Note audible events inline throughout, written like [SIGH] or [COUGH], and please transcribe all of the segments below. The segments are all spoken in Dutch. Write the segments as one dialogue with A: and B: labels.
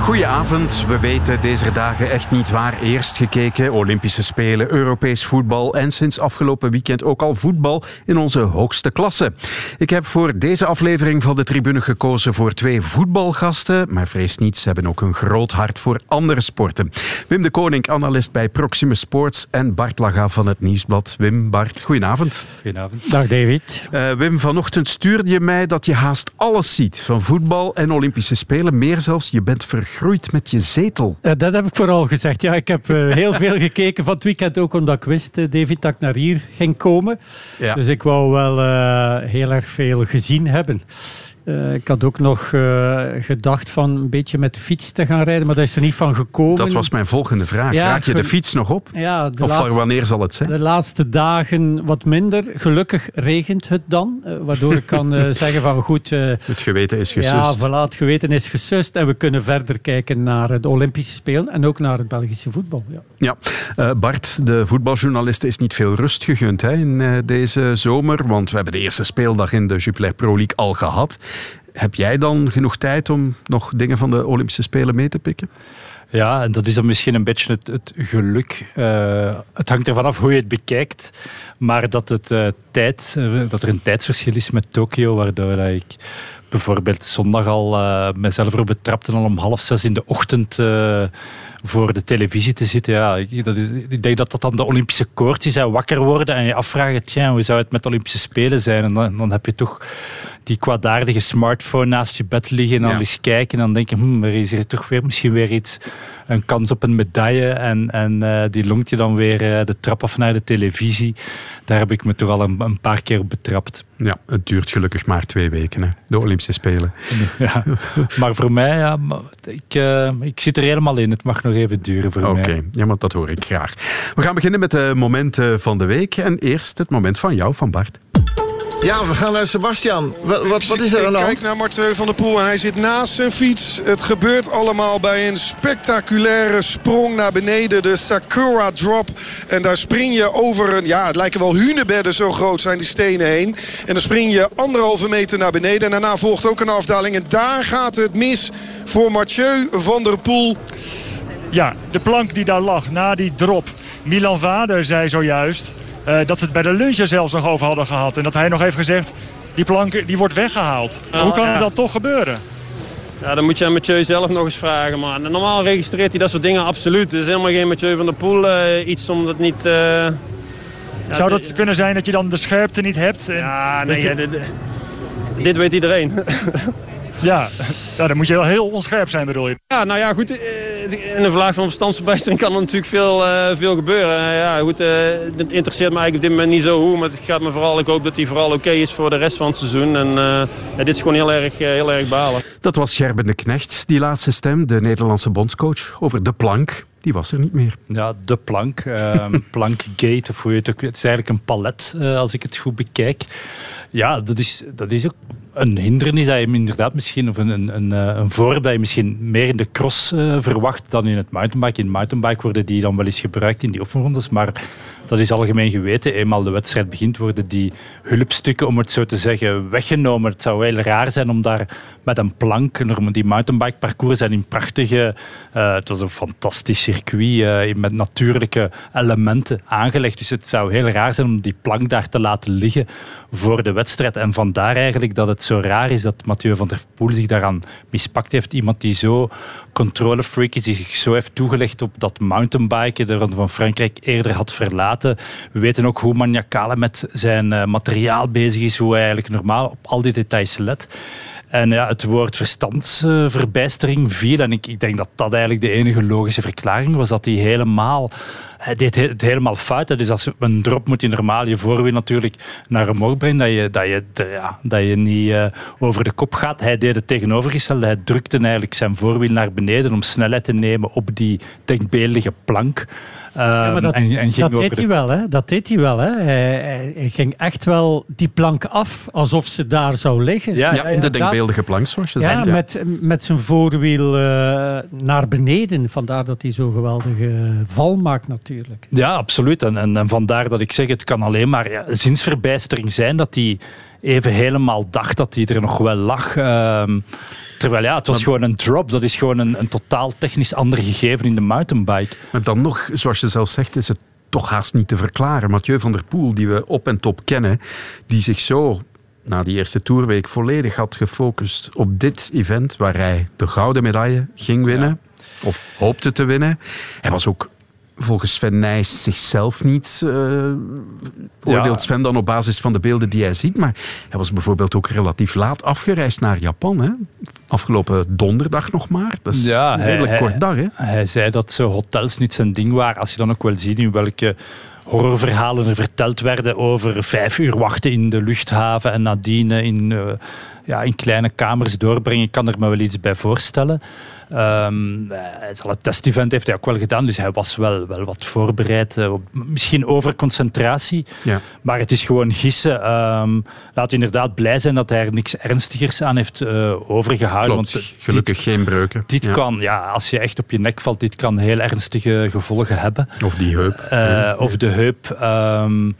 A: Goedenavond. We weten deze dagen echt niet waar eerst gekeken. Olympische Spelen, Europees voetbal en sinds afgelopen weekend ook al voetbal in onze hoogste klasse. Ik heb voor deze aflevering van de tribune gekozen voor twee voetbalgasten, maar vrees niet, ze hebben ook een groot hart voor andere sporten. Wim de Koning, analist bij Proximus Sports en Bart Laga van het Nieuwsblad. Wim, Bart, goedenavond.
B: Goedenavond.
C: Dag David.
A: Uh, Wim, vanochtend stuurde je mij dat je haast alles ziet van voetbal en Olympische Spelen. Meer zelfs, je bent vergroeid met je zetel.
C: Uh, dat heb ik vooral gezegd. Ja, ik heb uh, [LAUGHS] heel veel gekeken van het weekend, ook omdat ik wist, uh, David, dat ik naar hier ging komen. Ja. Dus ik wou wel heel erg veel gezien hebben. Uh, ik had ook nog uh, gedacht van een beetje met de fiets te gaan rijden, maar dat is er niet van gekomen.
A: Dat was mijn volgende vraag. Ja, Raak je de fiets nog op?
C: Ja,
A: of laatste, wanneer zal het zijn?
C: De laatste dagen wat minder. Gelukkig regent het dan, uh, waardoor ik kan [LAUGHS] zeggen van goed...
A: het geweten is gesust.
C: Ja, voilà, het geweten is gesust en we kunnen verder kijken naar de Olympische Spelen en ook naar het Belgische voetbal.
A: Ja, ja. Bart, de voetbaljournalist, is niet veel rust gegund hè, in deze zomer, want we hebben de eerste speeldag in de Jupiler Pro League al gehad. Heb jij dan genoeg tijd om nog dingen van de Olympische Spelen mee te pikken?
B: Ja, en dat is dan misschien een beetje het, het geluk. Uh, het hangt ervan af hoe je het bekijkt. Maar dat, het, uh, tijd, uh, dat er een tijdsverschil is met Tokio, waardoor ik bijvoorbeeld zondag al mezelf erop betrapte al om half zes in de ochtend voor de televisie te zitten. Ja, dat is, ik denk dat dat dan de Olympische koortjes zijn. Wakker worden en je afvragen, tja, hoe zou het met de Olympische Spelen zijn? En dan, dan heb je toch die kwaadaardige smartphone naast je bed liggen en dan ja. eens kijken. En dan denk je, hm, er is hier toch weer misschien weer iets, een kans op een medaille. En, en uh, die longt je dan weer uh, de trap af naar de televisie. Daar heb ik me toch al een, een, paar keer op betrapt.
A: Ja, het duurt gelukkig maar twee weken, hè, de Olympische Spelen. [LAUGHS]
B: Ja, maar voor mij, ja, ik, uh, ik zit er helemaal in. Het mag nog even duren voor
A: okay.
B: mij.
A: Oké, ja, maar dat hoor ik graag. We gaan beginnen met de momenten van de week. En eerst het moment van jou, van Bart.
D: Ja, we gaan naar Sebastian. Wat, wat, wat is er aan de hand?
E: Kijk naar Mathieu van der Poel en hij zit naast zijn fiets. Het gebeurt allemaal bij een spectaculaire sprong naar beneden. De Sakura drop. En daar spring je over een... Ja, het lijken wel hunebedden, zo groot zijn die stenen heen. En dan spring je anderhalve meter naar beneden. En daarna volgt ook een afdaling. En daar gaat het mis voor Mathieu van der Poel.
F: Ja, de plank die daar lag na die drop. Milan Vader zei zojuist... Uh, dat ze het bij de lunch er zelfs nog over hadden gehad. En dat hij nog heeft gezegd, die plank die wordt weggehaald. Oh, Hoe kan ja. dat toch gebeuren?
G: Ja, dan moet je aan Mathieu zelf nog eens vragen. Maar normaal registreert hij dat soort dingen absoluut. Het is helemaal geen Mathieu van der Poel uh, iets om dat niet... Uh,
F: ja, Zou dat kunnen zijn dat je dan de scherpte niet hebt? En
G: ja, nee, je... dit, dit weet iedereen.
F: Ja, [LAUGHS] ja, dan moet je wel heel onscherp zijn, bedoel je?
G: Ja, nou ja, goed. In een vlaag van verstandsverbijstering kan er natuurlijk veel, uh, veel gebeuren. Uh, ja, goed, uh, het interesseert me eigenlijk op dit moment niet zo hoe. Maar het gaat me vooral, ik hoop dat hij vooral oké okay is voor de rest van het seizoen. En ja, dit is gewoon heel erg, heel erg balen.
A: Dat was Gerben de Knecht, die laatste stem. De Nederlandse bondscoach over de plank. Die was er niet meer.
B: Ja, de plank. [LAUGHS] plankgate, of hoe je het ook... Het is eigenlijk een palet, als ik het goed bekijk. Ja, dat is, dat is ook een hindernis dat je inderdaad misschien, of een, een, een, een voorbeeld dat je misschien meer in de cross uh, verwacht dan in het mountainbike. In mountainbike worden die dan wel eens gebruikt in die oefenrondes, maar dat is algemeen geweten. Eenmaal de wedstrijd begint, worden die hulpstukken, om het zo te zeggen, weggenomen. Het zou heel raar zijn om daar met een plank, die mountainbike parcours zijn in prachtige, uh, het was een fantastisch circuit met natuurlijke elementen aangelegd. Dus het zou heel raar zijn om die plank daar te laten liggen voor de wedstrijd. En vandaar eigenlijk dat het zo raar is dat Mathieu van der Poel zich daaraan mispakt heeft. Iemand die zo controlefreak is, die zich zo heeft toegelegd op dat mountainbiken, de Ronde van Frankrijk eerder had verlaten. We weten ook hoe maniacaal hij met zijn uh, materiaal bezig is, hoe hij eigenlijk normaal op al die details let. En ja, het woord verstandsverbijstering viel. En ik, ik denk dat dat eigenlijk de enige logische verklaring was. Dat hij helemaal... Hij deed het helemaal fout. Dus als een drop moet je normaal je voorwiel natuurlijk naar omhoog brengen. Dat je, dat je, ja, dat je niet uh, over de kop gaat. Hij deed het tegenovergestelde. Hij drukte eigenlijk zijn voorwiel naar beneden om snelheid te nemen op die denkbeeldige plank. Um,
C: ja, maar dat, en, en dat deed de... hij wel, hè? Dat deed hij wel, hè? Hij, hij, ging echt wel die plank af alsof ze daar zou liggen.
A: Ja, ja in de denkbeeldige plank, zoals je
C: ja,
A: zegt.
C: Ja, met, met zijn voorwiel uh, naar beneden. Vandaar dat hij zo'n geweldige val maakt natuurlijk. Natuurlijk.
B: Ja, absoluut. En, en, en, vandaar dat ik zeg, het kan alleen maar ja, zinsverbijstering zijn dat hij even helemaal dacht dat hij er nog wel lag. Ehm, terwijl ja, het was gewoon een drop. Dat is gewoon een, een totaal technisch ander gegeven in de mountainbike.
A: Maar dan nog, zoals je zelf zegt, is het toch haast niet te verklaren. Mathieu van der Poel, die we op en top kennen, die zich zo na die eerste toerweek volledig had gefocust op dit event waar hij de gouden medaille ging winnen. Of hoopte te winnen. Hij was ook volgens Sven Nijs zichzelf niet. Uh, oordeelt Sven dan op basis van de beelden die hij ziet. Maar hij was bijvoorbeeld ook relatief laat afgereisd naar Japan. Hè? Afgelopen donderdag nog maar. Dat is ja, een redelijk kort dag. Hè?
B: Hij zei dat zo hotels niet zijn ding waren. Als je dan ook wel ziet in welke horrorverhalen er verteld werden over vijf uur wachten in de luchthaven en nadien in, uh, ja, in kleine kamers doorbrengen. Ik kan er me wel iets bij voorstellen. Um, het testevent heeft hij ook wel gedaan, dus hij was wel, wel wat voorbereid. Uh, misschien over concentratie, ja. maar het is gewoon gissen. Um, laat inderdaad blij zijn dat hij er niks ernstigers aan heeft uh, overgehouden.
A: Klopt, want gelukkig geen breuken.
B: Dit ja. kan, ja, als je echt op je nek valt, dit kan heel ernstige gevolgen hebben.
A: Of die heup.
B: Uh, of de heup. Um,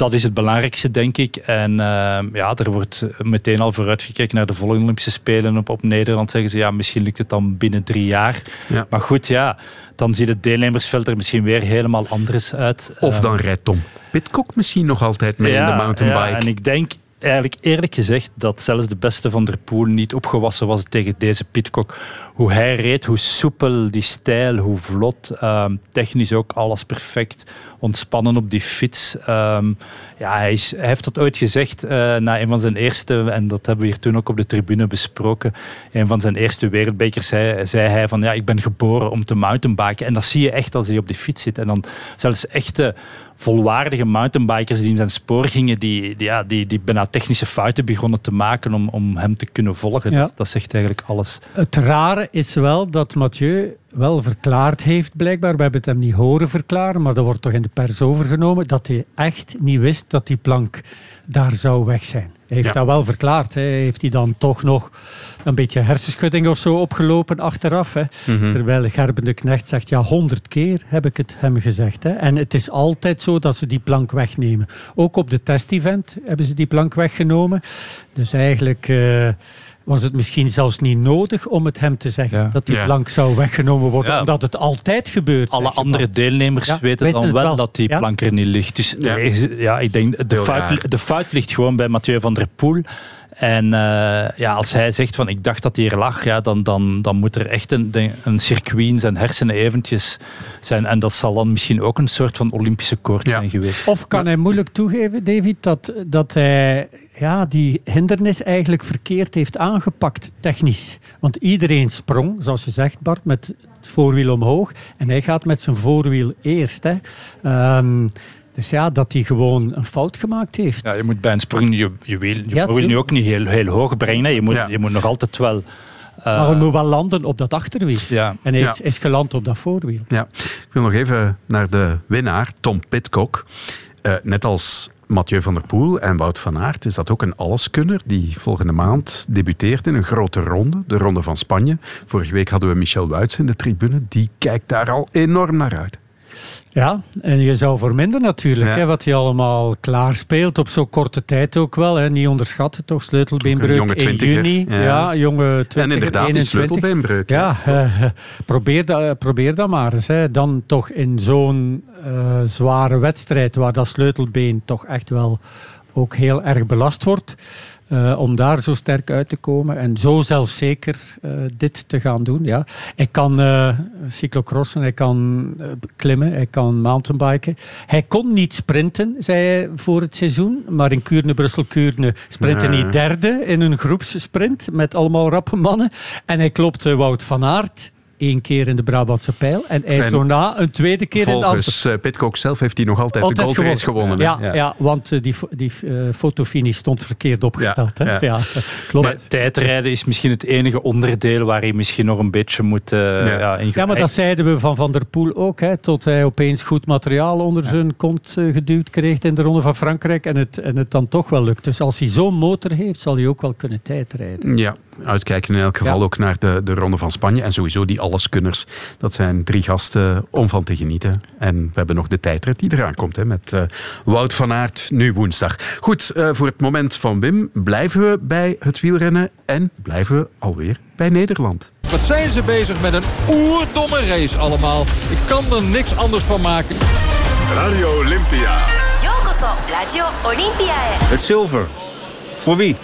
B: dat is het belangrijkste, denk ik. En uh, ja, er wordt meteen al vooruitgekeken naar de volgende Olympische Spelen op, op Nederland. Zeggen ze, ja, misschien lukt het dan binnen drie jaar. Ja. Maar goed, ja, dan ziet het deelnemersveld er misschien weer helemaal anders uit.
A: Of dan rijdt Tom Pitcock misschien nog altijd mee
B: ja,
A: in de mountainbike.
B: Ja, en ik denk eigenlijk eerlijk gezegd dat zelfs de beste van der Poel niet opgewassen was tegen deze Pitcock. Hoe hij reed, hoe soepel die stijl, hoe vlot, um, technisch ook alles perfect, ontspannen op die fiets. Um, ja, hij, is, hij, heeft dat ooit gezegd uh, na een van zijn eerste, en dat hebben we hier toen ook op de tribune besproken, een van zijn eerste wereldbekers zei, zei hij van ja, ik ben geboren om te mountainbiken. En dat zie je echt als hij op die fiets zit. En dan zelfs echte volwaardige mountainbikers die in zijn spoor gingen, die, die, ja, die, die bijna technische fouten begonnen te maken om, om hem te kunnen volgen. Ja. Dat, dat, zegt eigenlijk alles.
C: Het rare is wel dat Mathieu wel verklaard heeft, blijkbaar. We hebben het hem niet horen verklaren, maar dat wordt toch in de pers overgenomen, dat hij echt niet wist dat die plank daar zou weg zijn. Hij heeft dat wel verklaard. Hè. Heeft hij dan toch nog een beetje hersenschudding of zo opgelopen achteraf. Hè. Mhm. Terwijl Gerben de Knecht zegt, ja, honderd keer heb ik het hem gezegd. Hè. En het is altijd zo dat ze die plank wegnemen. Ook op de testevent hebben ze die plank weggenomen. Dus eigenlijk... Uh, was het misschien zelfs niet nodig om het hem te zeggen. Dat die ja. plank zou weggenomen worden, ja. omdat het altijd gebeurt.
B: Alle andere deelnemers weten dan wel, dat die plank er niet ligt. Dus ja, ik denk, de fout, de fout ligt gewoon bij Mathieu van der Poel. En uh, ja, als hij zegt van ik dacht dat hij er lag, ja, dan, dan, dan moet er echt een, een circuit in zijn hersenen eventjes zijn. En dat zal dan misschien ook een soort van Olympische koord ja. zijn geweest.
C: Of kan hij moeilijk toegeven, David, dat, dat hij ja, die hindernis eigenlijk verkeerd heeft aangepakt, technisch. Want iedereen sprong, zoals je zegt Bart, met het voorwiel omhoog. En hij gaat met zijn voorwiel eerst. Hè. Um, dus ja, dat hij gewoon een fout gemaakt heeft.
B: Ja, je moet bij een sprong je, je wiel, je ja, nu ook niet heel, heel hoog brengen. Je moet, ja. je moet nog altijd wel... Uh,
C: maar hij moet wel landen op dat achterwiel. Ja. En hij is, is, geland op dat voorwiel.
A: Ja. Ik wil nog even naar de winnaar, Tom Pitcock. Uh, net als Mathieu van der Poel en Wout van Aert is dat ook een alleskunner die volgende maand debuteert in een grote ronde, de Ronde van Spanje. Vorige week hadden we Michel Wuits in de tribune. Die kijkt daar al enorm naar uit.
C: Ja, en je zou verminderen natuurlijk, hè, wat hij allemaal klaar speelt op zo'n korte tijd ook wel. Hè. Niet onderschatten toch, sleutelbeenbreuk in juni. Ja. ja, jonge 20
A: En inderdaad, 21. die sleutelbeenbreuk.
C: Ja, ja. Uh, probeer, dat, probeer dat maar eens. Hè. Dan toch in zo'n uh, zware wedstrijd waar dat sleutelbeen toch echt wel ook heel erg belast wordt. Uh, om daar zo sterk uit te komen en zo zelfzeker uh, dit te gaan doen. Ja. Hij kan uh, cyclocrossen, hij kan klimmen, hij kan mountainbiken. Hij kon niet sprinten, zei hij voor het seizoen, maar in Kuurne-Brussel-Kuurne sprintte nee. hij derde in een groepssprint met allemaal rappe mannen. En hij klopte Wout van Aert één keer in de Brabantse pijl. En hij zo na een tweede keer in de
A: Volgens uh, Pitcock zelf heeft hij nog altijd, altijd de goldrace gewonnen.
C: gewonnen ja, ja. ja, want uh, die, die uh, fotofinish stond verkeerd opgesteld. Ja, hè? ja.
B: klopt. Tijdrijden is misschien het enige onderdeel waar hij misschien nog een beetje moet ja.
C: in Ja, maar dat zeiden we van Van der Poel ook. Hè, tot hij opeens goed materiaal onder zijn kont geduwd kreeg in de Ronde van Frankrijk. En het, en het dan toch wel lukt. Dus als hij zo'n motor heeft, zal hij ook wel kunnen tijdrijden.
A: Ja, uitkijken in elk geval ook naar de, de Ronde van Spanje. En sowieso die alleskunners. Dat zijn drie gasten om van te genieten. En we hebben nog de tijdrit die eraan komt hè, met uh, Wout van Aert nu woensdag. Goed, uh, voor het moment van Wim blijven we bij het wielrennen en blijven we alweer bij Nederland.
H: Wat zijn ze bezig met een oerdomme race allemaal. Ik kan er niks anders van maken.
I: Radio Olympia.
J: Radio Olympia.
K: Het zilver. Voor wie?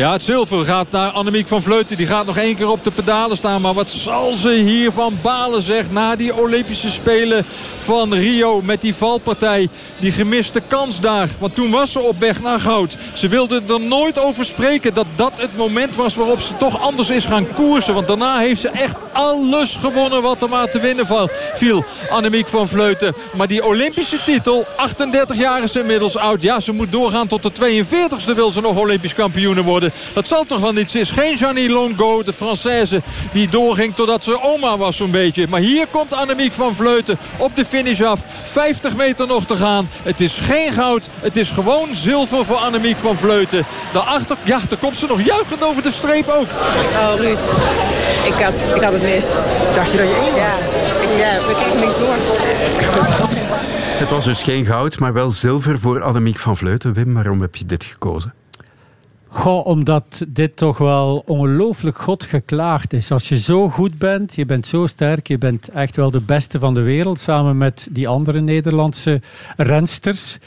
H: Ja, het zilver gaat naar Annemiek van Vleuten. Die gaat nog één keer op de pedalen staan. Maar wat zal ze hiervan balen, zeg. Na die Olympische Spelen van Rio met die valpartij. Die gemiste kans daar. Want toen was ze op weg naar goud. Ze wilde er nooit over spreken dat dat het moment was waarop ze toch anders is gaan koersen. Want daarna heeft ze echt alles gewonnen wat er maar te winnen viel. Annemiek van Vleuten. Maar die Olympische titel, 38 jaar is inmiddels oud. Ja, ze moet doorgaan tot de 42e wil ze nog Olympisch kampioen worden. Dat zal toch wel niet. Ze is geen Janie Longo, de Française, die doorging totdat ze oma was zo'n beetje. Maar hier komt Annemiek van Vleuten op de finish af. 50 meter nog te gaan. Het is geen goud. Het is gewoon zilver voor Annemiek van Vleuten. Daarachter, ja, komt ze nog juichend over de streep ook.
L: Oh, Ruud. Ik had, ik had het mis.
M: Dacht je dat je één was?
L: Ja, ik, ja we kregen niks door.
A: Het was dus geen goud, maar wel zilver voor Annemiek van Vleuten. Wim, waarom heb je dit gekozen?
C: Goh, omdat dit toch wel ongelooflijk God geklaagd is. Als je zo goed bent, je bent zo sterk, je bent echt wel de beste van de wereld, samen met die andere Nederlandse rensters.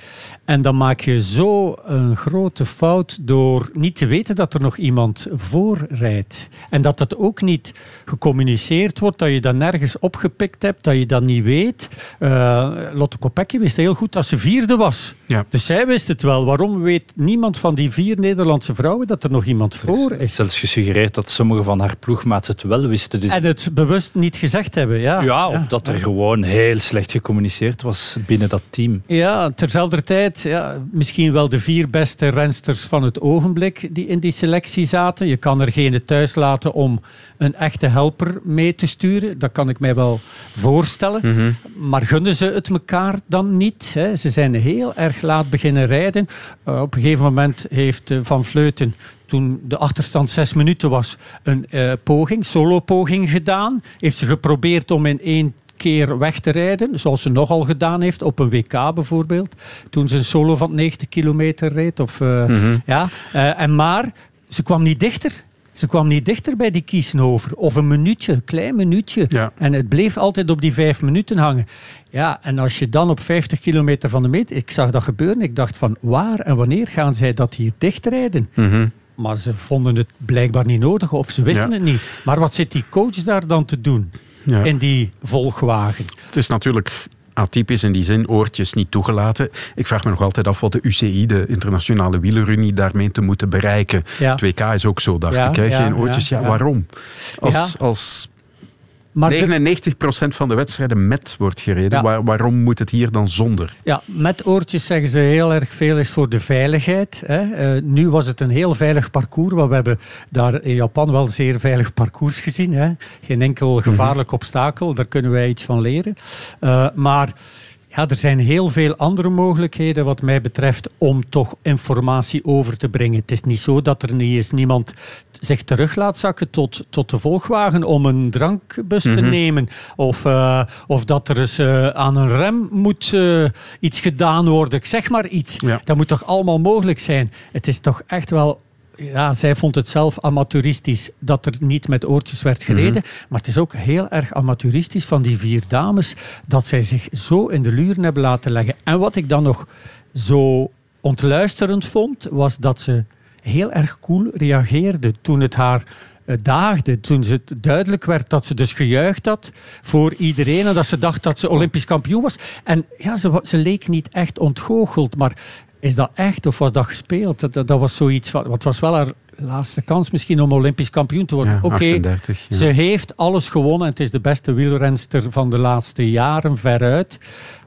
C: En dan maak je zo een grote fout door niet te weten dat er nog iemand voor rijdt. En dat dat ook niet gecommuniceerd wordt, dat je dat nergens opgepikt hebt, dat je dat niet weet. Uh, Lotte Kopecky wist heel goed dat ze vierde was. Ja. Dus zij wist het wel. Waarom weet niemand van die vier Nederlandse vrouwen dat er nog iemand voor is?
B: Zelfs gesuggereerd dat sommige van haar ploegmaats het wel wisten.
C: Dus... En het bewust niet gezegd hebben, ja.
B: Ja, of dat er gewoon heel slecht gecommuniceerd was binnen dat team.
C: Ja, terzelfde tijd ja, misschien wel de vier beste rensters van het ogenblik die in die selectie zaten. Je kan er geen thuis laten om een echte helper mee te sturen. Dat kan ik mij wel voorstellen. Mhm. Maar gunnen ze het elkaar dan niet? Hè? Ze zijn heel erg laat beginnen rijden. Uh, op een gegeven moment heeft uh, Van Vleuten toen de achterstand zes minuten was, een uh, poging, solo-poging gedaan. Heeft ze geprobeerd om in één keer weg te rijden, zoals ze nogal gedaan heeft op een WK bijvoorbeeld, toen ze een solo van 90 kilometer reed. Of, uh, ja, uh, en maar ze kwam niet dichter. Ze kwam niet dichter bij die Kiesenhover. Of een minuutje, een klein minuutje. Ja. En het bleef altijd op die vijf minuten hangen. Ja, en als je dan op 50 kilometer van de meet... Ik zag dat gebeuren. Ik dacht van, waar en wanneer gaan zij dat hier dichtrijden? Mm Maar ze vonden het blijkbaar niet nodig. Of ze wisten het niet. Maar wat zit die coach daar dan te doen? Ja. in die volgwagen.
A: Het is natuurlijk atypisch in die zin, oortjes niet toegelaten. Ik vraag me nog altijd af wat de UCI, de Internationale Wielerunie, daarmee te moeten bereiken. Ja. Het WK is ook zo, dacht ik. Hè? Geen oortjes, ja, waarom? Als, als maar 99% van de wedstrijden met wordt gereden. waarom moet het hier dan zonder?
C: Ja, met oortjes zeggen ze heel erg veel is voor de veiligheid. Hè. Uh, nu was het een heel veilig parcours, want we hebben daar in Japan wel een zeer veilig parcours gezien. Hè. Geen enkel mhm. gevaarlijk obstakel, daar kunnen wij iets van leren. Uh, maar ja, er zijn heel veel andere mogelijkheden wat mij betreft om toch informatie over te brengen. Het is niet zo dat er niet eens niemand zich terug laat zakken tot, tot de volgwagen om een drankbus te mhm. nemen. Of, uh, of dat er eens uh, aan een rem moet uh, iets gedaan worden. Ik zeg maar iets. Ja. Dat moet toch allemaal mogelijk zijn. Het is toch echt wel ja, zij vond het zelf amateuristisch dat er niet met oortjes werd gereden. Mhm. Maar het is ook heel erg amateuristisch van die vier dames dat zij zich zo in de luren hebben laten leggen. En wat ik dan nog zo ontluisterend vond, was dat ze heel erg cool reageerde toen het haar eh, daagde. Toen het duidelijk werd dat ze dus gejuicht had voor iedereen en dat ze dacht dat ze Olympisch kampioen was. En ja, ze, ze leek niet echt ontgoocheld, maar is dat echt of was dat gespeeld? Dat, dat, was zoiets van. Wat was wel haar laatste kans misschien om Olympisch kampioen te worden. Oké, ze heeft alles gewonnen. Het is de beste wielrenster van de laatste jaren veruit.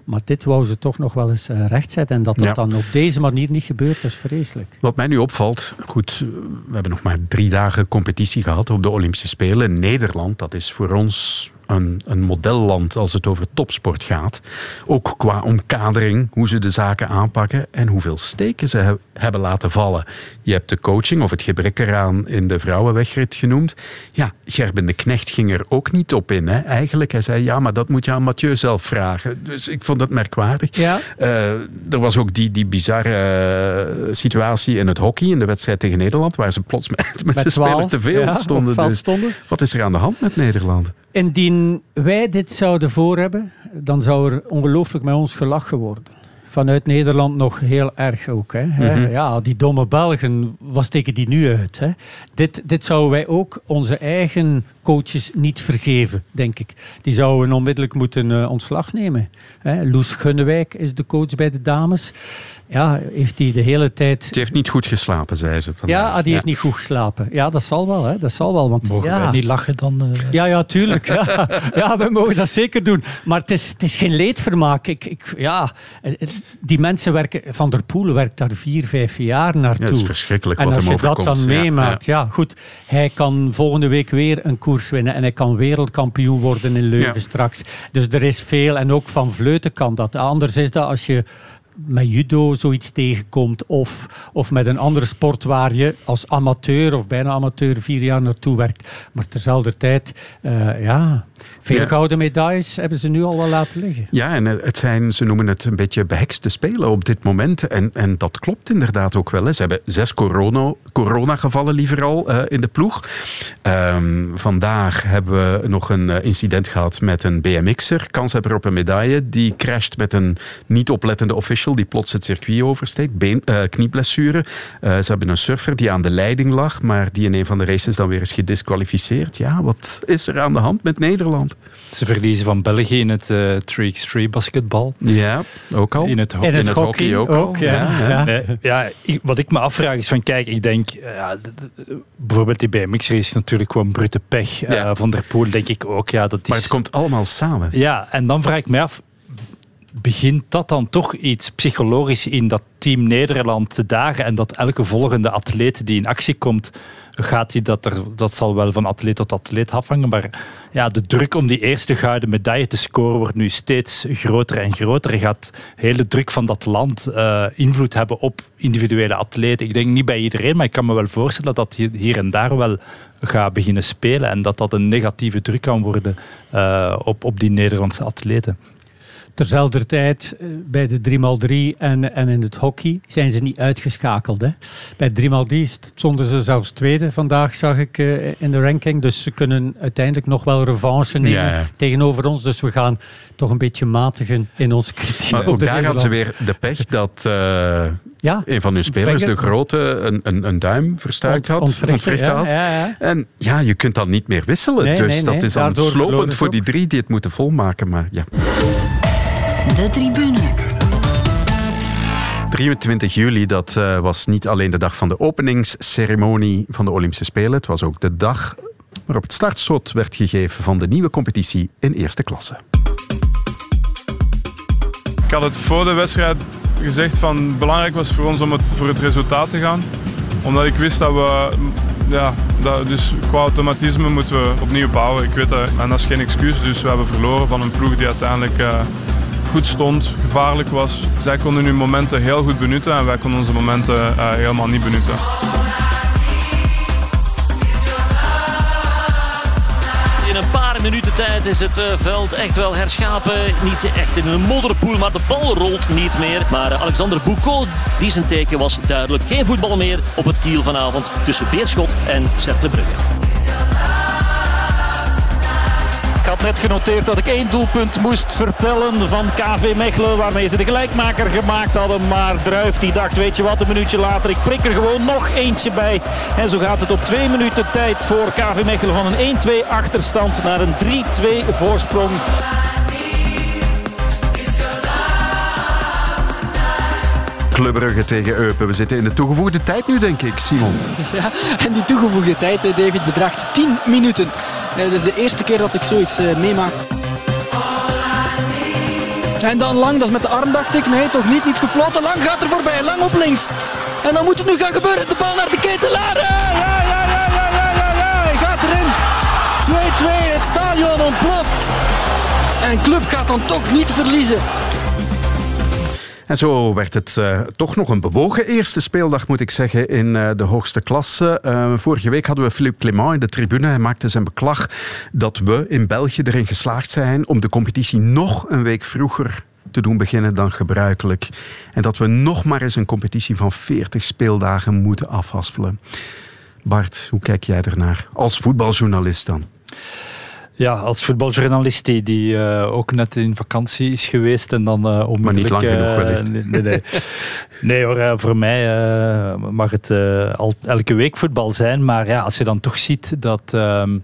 C: Maar dit wou ze toch nog wel eens uh, rechtzetten. En dat dat dan op deze manier niet gebeurt, is vreselijk.
A: Wat mij nu opvalt, goed, we hebben nog maar drie dagen competitie gehad op de Olympische Spelen. Nederland, dat is voor ons een, een modelland als het over topsport gaat. Ook qua omkadering, hoe ze de zaken aanpakken en hoeveel steken ze hebben laten vallen. Je hebt de coaching of het gebrek eraan in de vrouwenwegrit genoemd. Ja, Gerben de Knecht ging er ook niet op in. Hè. Eigenlijk, hij zei ja, maar dat moet je aan Mathieu zelf vragen. Dus ik vond dat merkwaardig.
C: Ja.
A: Uh, er was ook die, die bizarre uh, situatie in het hockey, in de wedstrijd tegen Nederland, waar ze plots met, met, met de speler te veel
C: ja,
A: stonden. Dus
C: stonden.
A: wat is er aan de hand met Nederland?
C: Indien wij dit zouden voor hebben, dan zou er ongelooflijk met ons gelachen worden vanuit Nederland nog heel erg ook. Hè. -hmm. Ja, die domme Belgen, wat steken die nu uit? Hè? Dit, dit zouden wij ook onze eigen coaches niet vergeven, denk ik. Die zouden onmiddellijk moeten uh, ontslag nemen. Hè. Loes Gunnewijk is de coach bij de dames. Ja, heeft hij de hele tijd...
A: Die heeft niet goed geslapen, zei ze. Vandaag.
C: Ja, die heeft niet goed geslapen. Ja, dat zal wel. Hè. Dat zal wel want,
B: mogen
C: ja.
B: wij niet lachen dan? Uh...
C: Ja, ja, tuurlijk. [LAUGHS] ja. ja, we mogen dat zeker doen. Maar het is, het is geen leedvermaak. Ik, ik, ja, die mensen werken... Van der Poel werkt daar vier, vijf jaar naartoe. Ja,
A: dat is verschrikkelijk
C: en
A: wat
C: als
A: hem
C: je dat
A: overkomt.
C: dan meemaakt... Ja, ja. goed. Hij kan volgende week weer een koers winnen. En hij kan wereldkampioen worden in Leuven ja. straks. Dus er is veel. En ook van Vleuten kan dat. Anders is dat als je met judo zoiets tegenkomt of, of met een andere sport waar je als amateur of bijna amateur vier jaar naartoe werkt. Maar terzelfde tijd, uh, ja, veel ja. gouden medailles hebben ze nu al wel laten liggen.
A: Ja, en het zijn, ze noemen het een beetje behekste spelen op dit moment. En, en dat klopt inderdaad ook wel. Hè. Ze hebben zes corona, coronagevallen liever al uh, in de ploeg. Um, vandaag hebben we nog een incident gehad met een BMX'er, kanshebber op een medaille. Die crasht met een niet oplettende official die plots het circuit oversteekt. Been, uh, knieblessure. Uh, ze hebben een surfer die aan de leiding lag, maar die in een van de races dan weer is gedisqualificeerd. Ja, wat is er aan de hand met Nederland?
B: Ze verliezen van België in het uh, 3x3 basketbal.
A: Ja, ook al.
B: In het, ho
C: in het,
A: in het hockey,
C: hockey,
A: ook,
C: ook
A: al.
C: ja. ja.
B: ja. ja ik, wat ik me afvraag is van, kijk, ik denk, ja, bijvoorbeeld die BMX race is natuurlijk gewoon brute pech. Ja. Van der Poel denk ik ook, ja, dat is...
A: Maar het komt allemaal samen.
B: Ja, en dan vraag ik me af, begint dat dan toch iets psychologisch in dat team Nederland te dagen en dat elke volgende atleet die in actie komt, gaat hij dat er, dat zal wel van atleet tot atleet afhangen, maar ja, de druk om die eerste gouden medaille te scoren wordt nu steeds groter en groter. Je gaat hele druk van dat land uh, invloed hebben op individuele atleten. Ik denk niet bij iedereen, maar ik kan me wel voorstellen dat dat hier en daar wel gaat beginnen spelen en dat dat een negatieve druk kan worden uh, op, op die Nederlandse atleten.
C: Terzelfde tijd bij de 3x3 en, en in het hockey zijn ze niet uitgeschakeld. Hè. Bij 3x3 stonden ze zelfs tweede vandaag, zag ik uh, in de ranking. Dus ze kunnen uiteindelijk nog wel revanche nemen ja, ja. tegenover ons. Dus we gaan toch een beetje matigen in onze kritiek.
A: Maar ook daar had ze weer de pech dat uh, ja, een van hun spelers, de grote, een, een, een duim verstuikt had.
C: Ontwricht
A: had. En ja, je kunt dan niet meer wisselen.
C: Nee,
A: dus
C: nee,
A: dat is dan slopend voor die drie die het moeten volmaken. Maar ja.
N: De tribune.
A: 23 juli, dat uh, was niet alleen de dag van de openingsceremonie van de Olympische Spelen. Het was ook de dag waarop het startschot werd gegeven van de nieuwe competitie in eerste klasse.
M: Ik had het voor de wedstrijd gezegd van belangrijk was voor ons om het, voor het resultaat te gaan. Omdat ik wist dat we, ja, dat, dus qua automatisme moeten we opnieuw bouwen. Ik weet dat, en dat is geen excuus, dus we hebben verloren van een ploeg die uiteindelijk uh, goed stond, gevaarlijk was. Zij konden hun momenten heel goed benutten en wij konden onze momenten uh, helemaal niet benutten.
O: In een paar minuten tijd is het uh, veld echt wel herschapen. Niet echt in een modderpoel, maar de bal rolt niet meer. Maar uh, Alexander Boucault, die zijn teken was duidelijk. Geen voetbal meer op het kiel vanavond tussen Beerschot en Cercle Brugge.
P: Had net genoteerd dat ik één doelpunt moest vertellen van KV Mechelen. Waarmee ze de gelijkmaker gemaakt hadden. Maar Druif die dacht, weet je wat, een minuutje later. Ik prik er gewoon nog eentje bij. En zo gaat het op twee minuten tijd voor KV Mechelen. Van een 1-2 achterstand naar een 3-2 voorsprong.
A: Club Brugge tegen Eupen. We zitten in de toegevoegde tijd nu, denk ik, Simon. [LAUGHS]
Q: Ja, en die toegevoegde tijd, David, bedraagt 10 minuten. Dat is de eerste keer dat ik zoiets uh, meemaak. En dan lang, dat is met de arm dacht ik. Nee, toch niet, niet gefloten. Lang gaat er voorbij, lang op links. En dan moet het nu gaan gebeuren. De bal naar de ketelaar. Ja, ja, ja, ja, ja, ja, ja. Hij gaat erin. Het stadion ontploft. En club gaat dan toch niet verliezen.
A: En zo werd het uh, toch nog een bewogen eerste speeldag, moet ik zeggen, in uh, de hoogste klasse. Uh, vorige week hadden we Philippe Clément in de tribune. Hij maakte zijn beklag dat we in België erin geslaagd zijn om de competitie nog een week vroeger te doen beginnen dan gebruikelijk. En dat we nog maar eens een competitie van 40 speeldagen moeten afhaspelen. Bart, hoe kijk jij ernaar als voetbaljournalist dan?
B: Ja, als voetbaljournalist die, die uh, ook net in vakantie is geweest en dan uh, onmiddellijk...
A: Maar niet lang genoeg
B: uh,
A: wellicht.
B: Nee, nee. nee [LAUGHS] hoor, voor mij mag het al, elke week voetbal zijn. Maar ja, als je dan toch ziet dat ehm,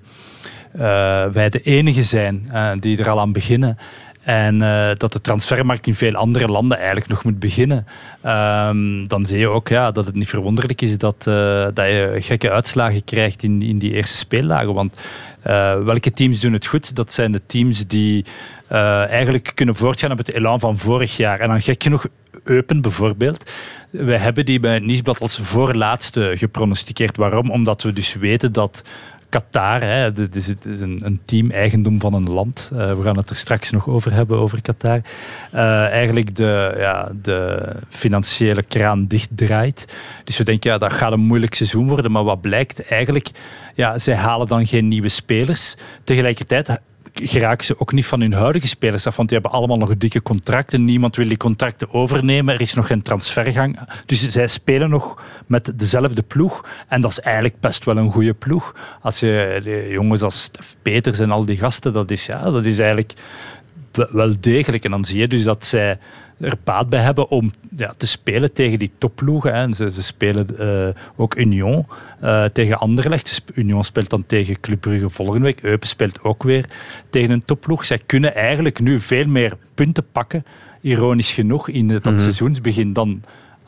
B: wij de enige zijn die er al aan beginnen en uh, dat de transfermarkt in veel andere landen eigenlijk nog moet beginnen. Um, dan zie je ook ja, dat het niet verwonderlijk is dat, uh, dat je gekke uitslagen krijgt in, in die eerste speeldagen. Want uh, welke teams doen het goed? Dat zijn de teams die eigenlijk kunnen voortgaan op het elan van vorig jaar. En dan gek genoeg Eupen bijvoorbeeld. Wij hebben die bij het Nieuwsblad als voorlaatste gepronosticeerd. Waarom? Omdat we dus weten dat Qatar, hè, het is, het is een, een team-eigendom van een land. Uh, we gaan het er straks nog over hebben, over Qatar. Uh, eigenlijk de, ja, de financiële kraan dichtdraait. Dus we denken, ja, dat gaat een moeilijk seizoen worden. Maar wat blijkt eigenlijk, ja, zij halen dan geen nieuwe spelers. Tegelijkertijd geraken ze ook niet van hun huidige spelers af, want die hebben allemaal nog dikke contracten. Niemand wil die contracten overnemen. Er is nog geen transfergang. Dus zij spelen nog met dezelfde ploeg. En dat is eigenlijk best wel een goede ploeg. Als je de jongens als Peters en al die gasten, dat is, ja, dat is eigenlijk wel degelijk. En dan zie je dus dat zij er baat bij hebben om ja, te spelen tegen die topploegen. Hè. Ze, ze spelen uh, ook Union uh, tegen Anderlecht. Union speelt dan tegen Club Brugge volgende week. Eupen speelt ook weer tegen een topploeg. Zij kunnen eigenlijk nu veel meer punten pakken, ironisch genoeg, in dat mm -hmm. seizoensbegin dan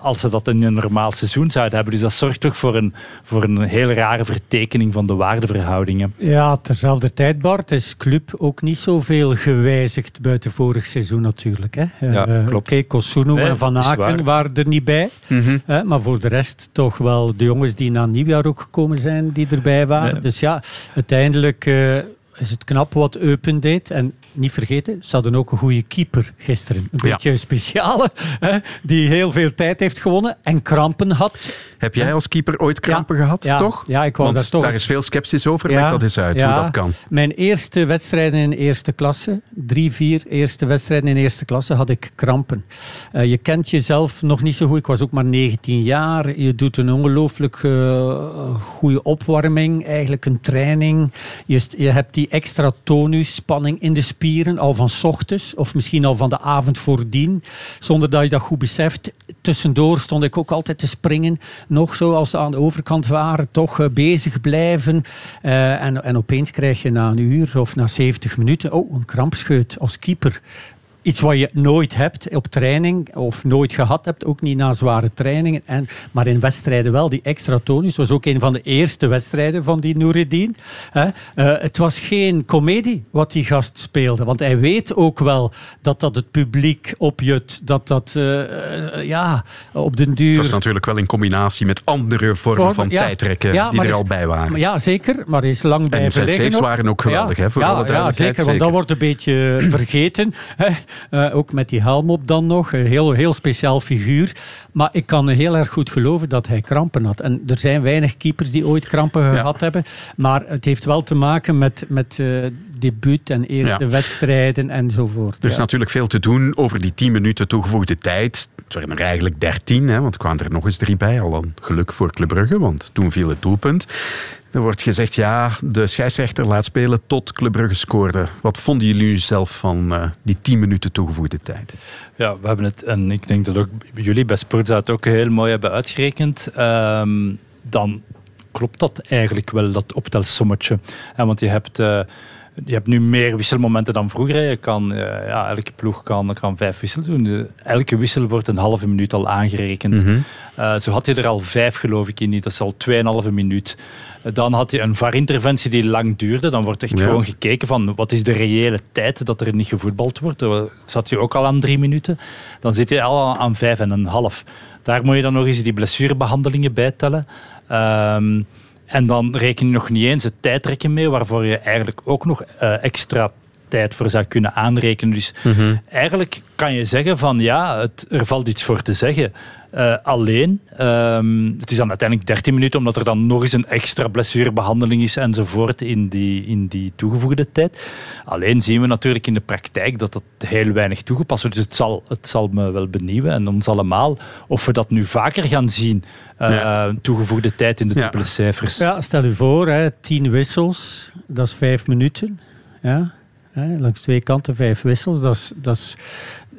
B: als ze dat in een normaal seizoen zouden hebben. Dus dat zorgt toch voor een, voor een heel rare vertekening van de waardeverhoudingen.
C: Ja, terzelfde tijd, Bart, is Club ook niet zoveel gewijzigd buiten vorig seizoen natuurlijk. Hè.
B: Ja, uh,
C: klopt. Oké, Kosuno nee, en Van Aken waren er niet bij. Mm -hmm. uh, maar voor de rest toch wel de jongens die na nieuwjaar ook gekomen zijn, die erbij waren. Nee. Dus ja, uiteindelijk... Uh, is het knap wat Eupen deed. En niet vergeten, ze hadden ook een goede keeper gisteren. Een ja. beetje een speciale, hè, die heel veel tijd heeft gewonnen en krampen had.
A: Heb jij als keeper ooit krampen
C: ja.
A: gehad,
C: ja.
A: toch?
C: Ja, ik wou
A: Want
C: daar toch...
A: daar is veel sceptisch over. Leg dat eens uit, hoe dat kan.
C: Mijn eerste wedstrijden in eerste klasse, drie, vier eerste wedstrijden in eerste klasse, had ik krampen. Uh, je kent jezelf nog niet zo goed. Ik was ook maar 19 jaar. Je doet een ongelooflijk uh, goede opwarming, eigenlijk een training. Je, je hebt die extra tonus, spanning in de al van ochtends of misschien al van de avond voordien, zonder dat je dat goed beseft. Tussendoor stond ik ook altijd te springen, nog zo als ze aan de overkant waren, toch uh, bezig blijven. Uh, en, en opeens krijg je na een uur of na 70 minuten, oh, een krampscheut als keeper. Iets wat je nooit hebt op training of nooit gehad hebt, ook niet na zware trainingen. En, maar in wedstrijden wel, die extra tonus. was ook een van de eerste wedstrijden van die Noureddin. Uh, het was geen komedie wat die gast speelde, want hij weet ook wel dat dat het publiek opjut, dat dat uh, ja, op den duur...
A: Dat is natuurlijk wel in combinatie met andere vormen Vorm, van ja, tijdrekken ja, die er al bij waren.
C: Ja, zeker, maar is lang bij
A: En saves waren ook geweldig,
C: ja,
A: hè, voor
C: ja,
A: alle
C: ja, zeker,
A: zeker,
C: want dat wordt een beetje vergeten. Uh, ook met die helm op dan nog. Een heel, heel speciaal figuur. Maar ik kan heel erg goed geloven dat hij krampen had. En er zijn weinig keepers die ooit krampen ja. gehad hebben. Maar het heeft wel te maken met, met uh, debuut en eerste ja. wedstrijden enzovoort.
A: Er is ja. natuurlijk veel te doen over die 10 minuten toegevoegde tijd. Waren er eigenlijk 13, hè, want kwamen er nog eens drie bij. Al een geluk voor Club Brugge, want toen viel het doelpunt. Er wordt gezegd, ja, de scheidsrechter laat spelen tot Club Brugge scoorde. Wat vonden jullie zelf van uh, die 10 minuten toegevoegde tijd?
B: Ja, we hebben het, en ik denk dat ook jullie bij Sportza het ook heel mooi hebben uitgerekend. Um, dan klopt dat eigenlijk wel, dat optelsommetje. Want je hebt... Uh, je hebt nu meer wisselmomenten dan vroeger. Je kan, uh, ja, elke ploeg kan, kan vijf wissels doen. Elke wissel wordt een halve minuut al aangerekend. Mm -hmm. uh, zo had je er al vijf, geloof ik, in niet. Dat is al tweeënhalve minuut. Uh, dan had je een VAR-interventie die lang duurde. Dan wordt echt ja. gewoon gekeken van wat is de reële tijd dat er niet gevoetbald wordt. Dan zat je ook al aan drie minuten. Dan zit je al aan vijf en een half. Daar moet je dan nog eens die blessurebehandelingen bij tellen. Um, En dan reken je nog niet eens het tijdrekken mee, waarvoor je eigenlijk ook nog uh, extra tijd voor zou kunnen aanrekenen. Dus
A: Mhm.
B: eigenlijk kan je zeggen van ja, het, er valt iets voor te zeggen. Uh, alleen, um, het is dan uiteindelijk 13 minuten, omdat er dan nog eens een extra blessurebehandeling is enzovoort in die, in die toegevoegde tijd. Alleen zien we natuurlijk in de praktijk dat dat heel weinig toegepast wordt. Dus het zal, het zal me wel benieuwen en ons allemaal of we dat nu vaker gaan zien. Uh, ja. Toegevoegde tijd in de dubbele ja. cijfers.
C: Ja, stel u voor, hè, tien wissels, dat is vijf minuten. Ja. Hè, langs twee kanten vijf wissels. Dat is, dat is,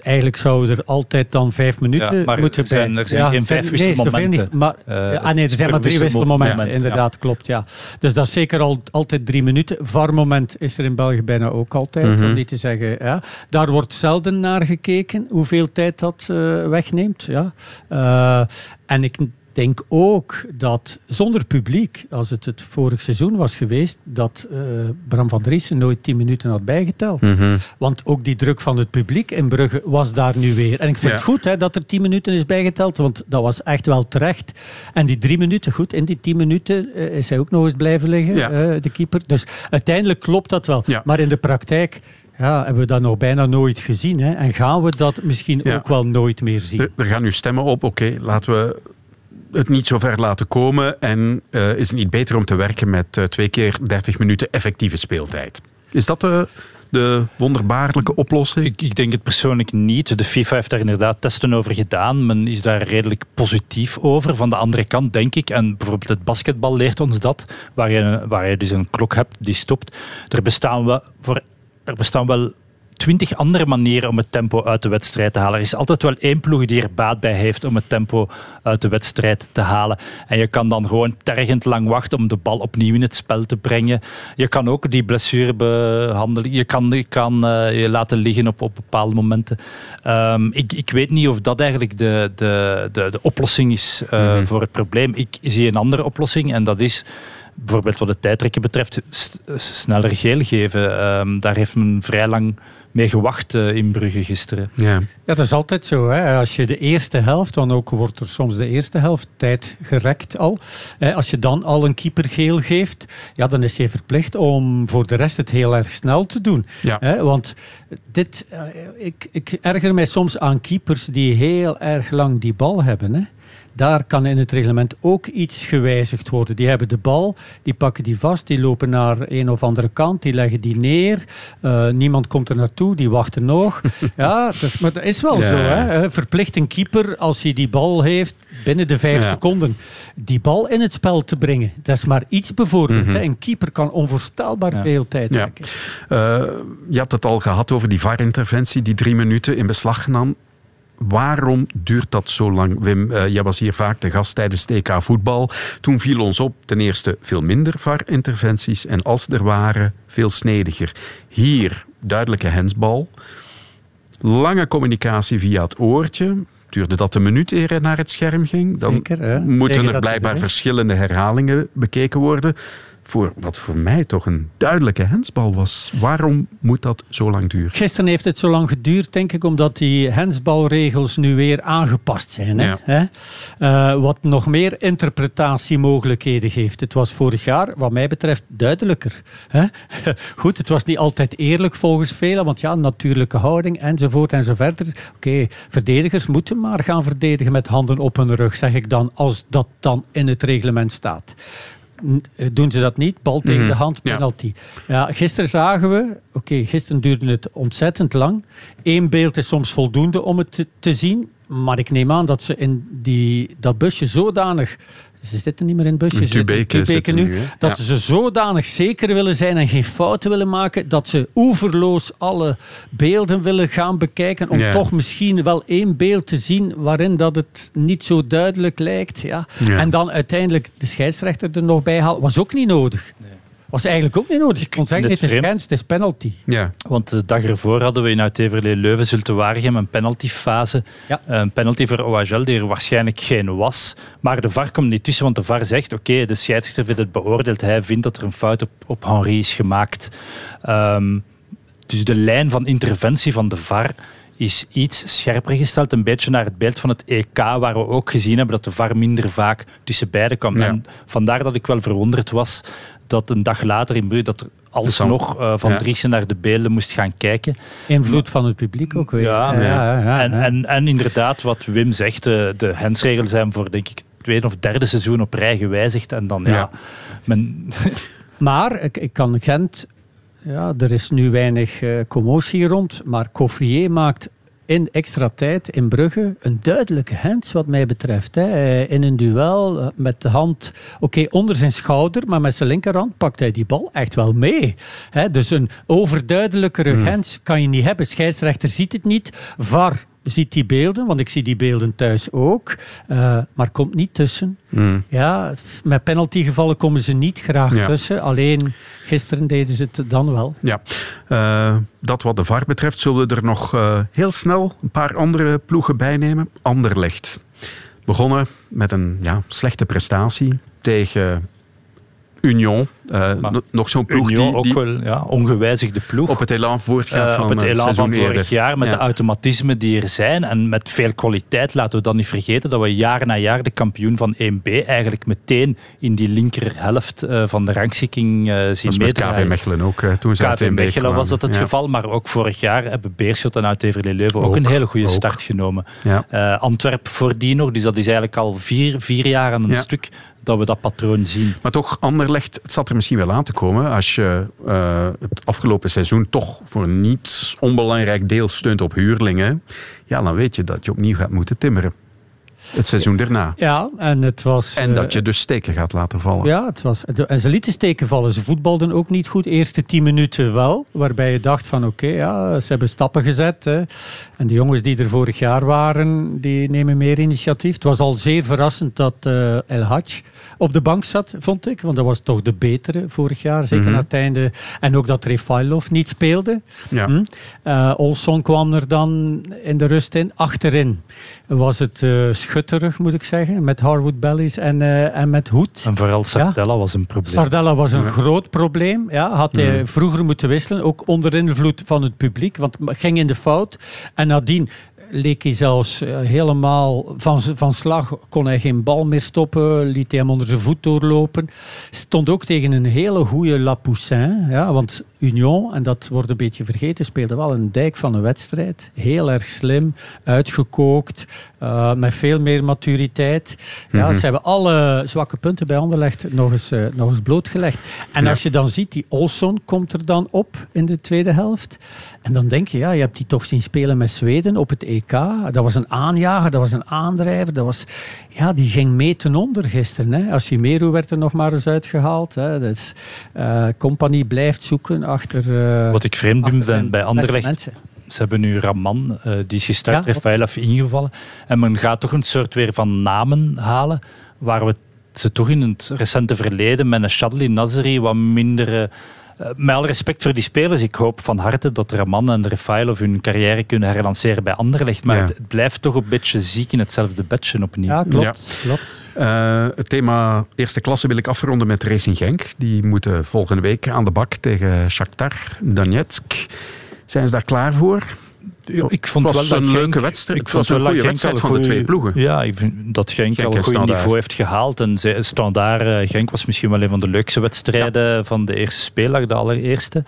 C: eigenlijk zouden er altijd dan vijf minuten
B: ja, maar
C: moeten
B: zijn,
C: bij.
B: Er zijn ja, geen vijf wisselmomenten.
C: Nee, maar, uh, ah, nee, er zijn maar drie wisselmomenten. Inderdaad, ja. klopt. Ja. Dus dat is zeker al, altijd drie minuten. VAR-moment is er in België bijna ook altijd. Mm -hmm. Om niet te zeggen, ja. Daar wordt zelden naar gekeken hoeveel tijd dat uh, wegneemt. Ja. Uh, en ik denk ook dat zonder publiek, als het het vorig seizoen was geweest, dat uh, Bram van Driessen nooit 10 minuten had bijgeteld.
A: Mm -hmm.
C: Want ook die druk van het publiek in Brugge was daar nu weer. En ik vind
A: Ja.
C: het goed hè, dat er 10 minuten is bijgeteld, want dat was echt wel terecht. En die drie minuten, goed, in die 10 minuten uh, is hij ook nog eens blijven liggen,
A: Ja.
C: uh, de keeper. Dus uiteindelijk klopt dat wel.
A: Ja.
C: Maar in de praktijk ja, hebben we dat nog bijna nooit gezien. Hè? En gaan we dat misschien
A: Ja.
C: ook wel nooit meer zien.
A: Er, er gaan nu stemmen op. Oké, laten we het niet zo ver laten komen. En eh, is het niet beter om te werken met eh, twee keer 30 minuten effectieve speeltijd? Is dat de, de wonderbaarlijke oplossing?
B: Ik, ik denk het persoonlijk niet. De FIFA heeft daar inderdaad testen over gedaan. Men is daar redelijk positief over. Van de andere kant denk ik, en bijvoorbeeld het basketbal leert ons dat, waar je, waar je dus een klok hebt die stopt. Er bestaan wel, voor, er bestaan wel twintig andere manieren om het tempo uit de wedstrijd te halen. Er is altijd wel één ploeg die er baat bij heeft om het tempo uit de wedstrijd te halen. En je kan dan gewoon tergend lang wachten om de bal opnieuw in het spel te brengen. Je kan ook die blessure behandelen. Je kan je, kan, uh, je laten liggen op, op bepaalde momenten. Um, ik, ik weet niet of dat eigenlijk de, de, de, de oplossing is uh, mm -hmm. voor het probleem. Ik zie een andere oplossing en dat is bijvoorbeeld wat het tijdrekken betreft, sneller geel geven. Um, daar heeft men vrij lang mee gewacht uh, in Brugge gisteren.
A: Ja.
C: ja, dat is altijd zo. Hè. Als je de eerste helft, want ook wordt er soms de eerste helft tijd gerekt al. Als je dan al een keeper geel geeft, ja, dan is hij verplicht om voor de rest het heel erg snel te doen.
A: Ja.
C: Hè, want dit, uh, ik, ik erger mij soms aan keepers die heel erg lang die bal hebben. Hè. Daar kan in het reglement ook iets gewijzigd worden. Die hebben de bal, die pakken die vast, die lopen naar een of andere kant, die leggen die neer. Uh, niemand komt er naartoe, die wachten nog. [LAUGHS] ja, dus, maar dat is wel
A: Ja.
C: zo. Hè? Verplicht een keeper, als hij die bal heeft, binnen de vijf
A: Ja.
C: seconden, die bal in het spel te brengen. Dat is maar iets bijvoorbeeld.
A: Mhm.
C: hè. Een keeper kan onvoorstelbaar
A: Ja.
C: veel tijd trekken.
A: Uh, je had het al gehad over die VAR-interventie die drie minuten in beslag nam. Waarom duurt dat zo lang? Wim, uh, jij was hier vaak de gast tijdens TK voetbal. Toen viel ons op ten eerste veel minder VAR-interventies en als er waren, veel snediger. Hier duidelijke hensbal. Lange communicatie via het oortje. Duurde dat een minuut eer hij naar het scherm ging? Dan
C: Zeker,
A: moeten er blijkbaar verschillende herhalingen bekeken worden. Voor wat voor mij toch een duidelijke hensbal was. Waarom moet dat zo lang duren?
C: Gisteren heeft het zo lang geduurd, denk ik, omdat die hensbalregels nu weer aangepast zijn. Hè?
A: Ja.
C: Uh, wat nog meer interpretatiemogelijkheden geeft. Het was vorig jaar, wat mij betreft, duidelijker. Hè? [LAUGHS] Goed, het was niet altijd eerlijk volgens velen, want ja, natuurlijke houding enzovoort en zo verder. Oké, okay, verdedigers moeten maar gaan verdedigen met handen op hun rug, zeg ik dan, als dat dan in het reglement staat doen ze dat niet. Bal tegen
A: Mhm,
C: de hand, penalty. Ja. ja gisteren zagen we, oké, okay, gisteren duurde het ontzettend lang. Eén beeld is soms voldoende om het te, te zien. Maar ik neem aan dat ze in die, dat busje zodanig ze zitten niet meer in het busje,
A: Een tubeke,
C: tubeke nu,
A: nu
C: dat
A: ja.
C: ze zodanig zeker willen zijn en geen fouten willen maken, dat ze oeverloos alle beelden willen gaan bekijken, om
A: ja.
C: toch misschien wel één beeld te zien waarin dat het niet zo duidelijk lijkt. Ja.
A: Ja.
C: En dan uiteindelijk de scheidsrechter er nog bij halen, was ook niet nodig. Nee. Was eigenlijk ook niet nodig. Je kon zeggen, dit is grens, het is penalty.
A: Ja.
B: Want de dag ervoor hadden we in Uit-Everlee Leuven Zulte-Waregem een penaltyfase.
C: Ja.
B: Een penalty voor OHL die er waarschijnlijk geen was. Maar de VAR komt niet tussen, want de VAR zegt oké, okay, de scheidsrechter vindt het beoordeeld. Hij vindt dat er een fout op, op Henri is gemaakt. Um, dus de lijn van interventie van de VAR is iets scherper gesteld. Een beetje naar het beeld van het EK, waar we ook gezien hebben dat de VAR minder vaak tussen beiden kwam.
A: Ja.
B: En vandaar dat ik wel verwonderd was dat een dag later in Brugge dat er alsnog uh, Van
A: Ja.
B: Driessen naar de beelden moest gaan kijken.
C: Invloed van het publiek ook weer.
B: Ja,
C: ja, ja, ja,
B: en,
C: ja.
B: en, en inderdaad, wat Wim zegt, de, de hensregels zijn voor denk ik het tweede of derde seizoen op rij gewijzigd. En dan ja,
C: Ja.
B: men,
C: Maar ik, ik kan Gent, ja, er is nu weinig eh, commotie rond, maar Coffrier maakt in extra tijd in Brugge een duidelijke hens wat mij betreft. Hè. Eh, In een duel eh, met de hand, oké, onder zijn schouder, maar met zijn linkerhand pakt hij die bal echt wel mee. Hè. Dus een overduidelijkere hens kan je niet hebben. Scheidsrechter ziet het niet. VAR ziet die beelden, want ik zie die beelden thuis ook, eh, maar komt niet tussen.
A: Mm.
C: Ja, met penaltygevallen komen ze niet graag
A: Ja.
C: tussen. Alleen gisteren deden ze het dan wel.
A: Ja, Eh, dat wat de VAR betreft zullen we er nog eh, heel snel een paar andere ploegen bij nemen. Anderlecht. Begonnen met een ja, slechte prestatie tegen Union. Eh, no- nog zo'n ploeg
B: Union
A: die,
B: ook
A: die
B: wel ja, ongewijzigde ploeg.
A: op het elan voortgaat
B: Eh,
A: van
B: het
A: het
B: elan
A: seizoen
B: van vorig
A: eerder.
B: jaar, met
A: Ja.
B: de automatismen die er zijn en met veel kwaliteit. Laten we dan niet vergeten dat we jaar na jaar de kampioen van 1B eigenlijk meteen in die linkerhelft eh, van de rangschikking zien meedraaien.
A: KV Mechelen ook, toen ze uit
B: KV
A: 1B
B: Mechelen
A: kwamen.
B: was dat het
A: Ja.
B: geval, maar ook vorig jaar hebben Beerschot en Uitheverlee Leuven ook,
A: Ook,
B: een hele goede
A: ook.
B: start genomen. Antwerp voordien nog, dus dat is eigenlijk al vier, vier jaar aan een stuk dat we dat patroon zien.
A: Maar toch, Anderlecht, het zat er misschien wel aan te komen als je eh, het afgelopen seizoen toch voor een niet onbelangrijk deel steunt op huurlingen. Ja, dan weet je dat je opnieuw gaat moeten timmeren. Het seizoen daarna.
C: Ja, en het was...
A: En
C: eh,
A: dat je dus steken gaat laten vallen.
C: Ja, het was, en ze lieten steken vallen. Ze voetbalden ook niet goed. Eerste tien minuten wel. Waarbij je dacht van oké, ja, ze hebben stappen gezet. Hè. En de jongens die er vorig jaar waren, die nemen meer initiatief. Het was al zeer verrassend dat eh, El Hadj op de bank zat, vond ik. Want dat was toch de betere vorig jaar. Zeker
A: Mhm.
C: aan het einde. En ook dat Refailov niet speelde.
A: Ja.
C: Hm? Eh, Olson kwam er dan in de rust in. Achterin was het eh, schutterig, moet ik zeggen. Met Harwood Bellies en, eh, en met Hoed.
B: En vooral Sardella was een probleem.
C: Sardella was een
B: Ja.
C: groot probleem. Ja, had hij
B: Ja.
C: vroeger moeten wisselen, ook onder invloed van het publiek, want het ging in de fout. En nadien leek hij zelfs eh, helemaal van, van slag, kon hij geen bal meer stoppen, liet hij hem onder zijn voet doorlopen. Stond ook tegen een hele goede Lapoussin, ja, want Union, en dat wordt een beetje vergeten, speelde wel een dijk van een wedstrijd. Heel erg slim, uitgekookt, eh, met veel meer maturiteit. Ja,
A: Mhm.
C: Ze hebben alle zwakke punten bij Anderlecht nog eens, eh, nog eens blootgelegd. En
A: Ja.
C: als je dan ziet, die Olson komt er dan op in de tweede helft. En dan denk je, ja, je hebt die toch zien spelen met Zweden op het EK. Dat was een aanjager, dat was een aandrijver. Dat was, ja, die ging mee ten onder gisteren. Hè. Asimeru werd er nog maar eens uitgehaald. Hè. Dus, eh, Compagnie blijft zoeken achter... eh,
B: Wat ik vreemd vind
C: achter
B: bij, bij Anderlecht, ze hebben nu Raman, eh, die is gestart,
C: Ja.
B: Rafaelov ingevallen. En men gaat toch een soort weer van namen halen, waar we ze toch in het recente verleden met een Shadley Nazari wat minder... eh, met alle respect voor die spelers, ik hoop van harte dat Raman en Rafaelov hun carrière kunnen herlanceren bij Anderlecht. Maar
A: Ja.
B: het, het blijft toch een beetje ziek in hetzelfde bedje opnieuw.
C: Ja, klopt. klopt.
A: Eh, het thema eerste klasse wil ik afronden met Racing Genk. Die moeten volgende week aan de bak tegen Shakhtar Donetsk. Zijn ze daar klaar voor?
B: Ja, ik vond
A: het was
B: wel
A: een
B: Genk-
A: leuke wedstrijd.
B: Ik
A: Het was
B: vond
A: een
B: wel
A: goede
B: dat Genk
A: wedstrijd van de twee ploegen.
B: Ja, ik vind dat Genk,
A: Genk
B: al
A: en
B: een goed niveau heeft gehaald. En Standaard eh, Genk was misschien wel een van de leukste wedstrijden van de eerste speeldag, de allereerste.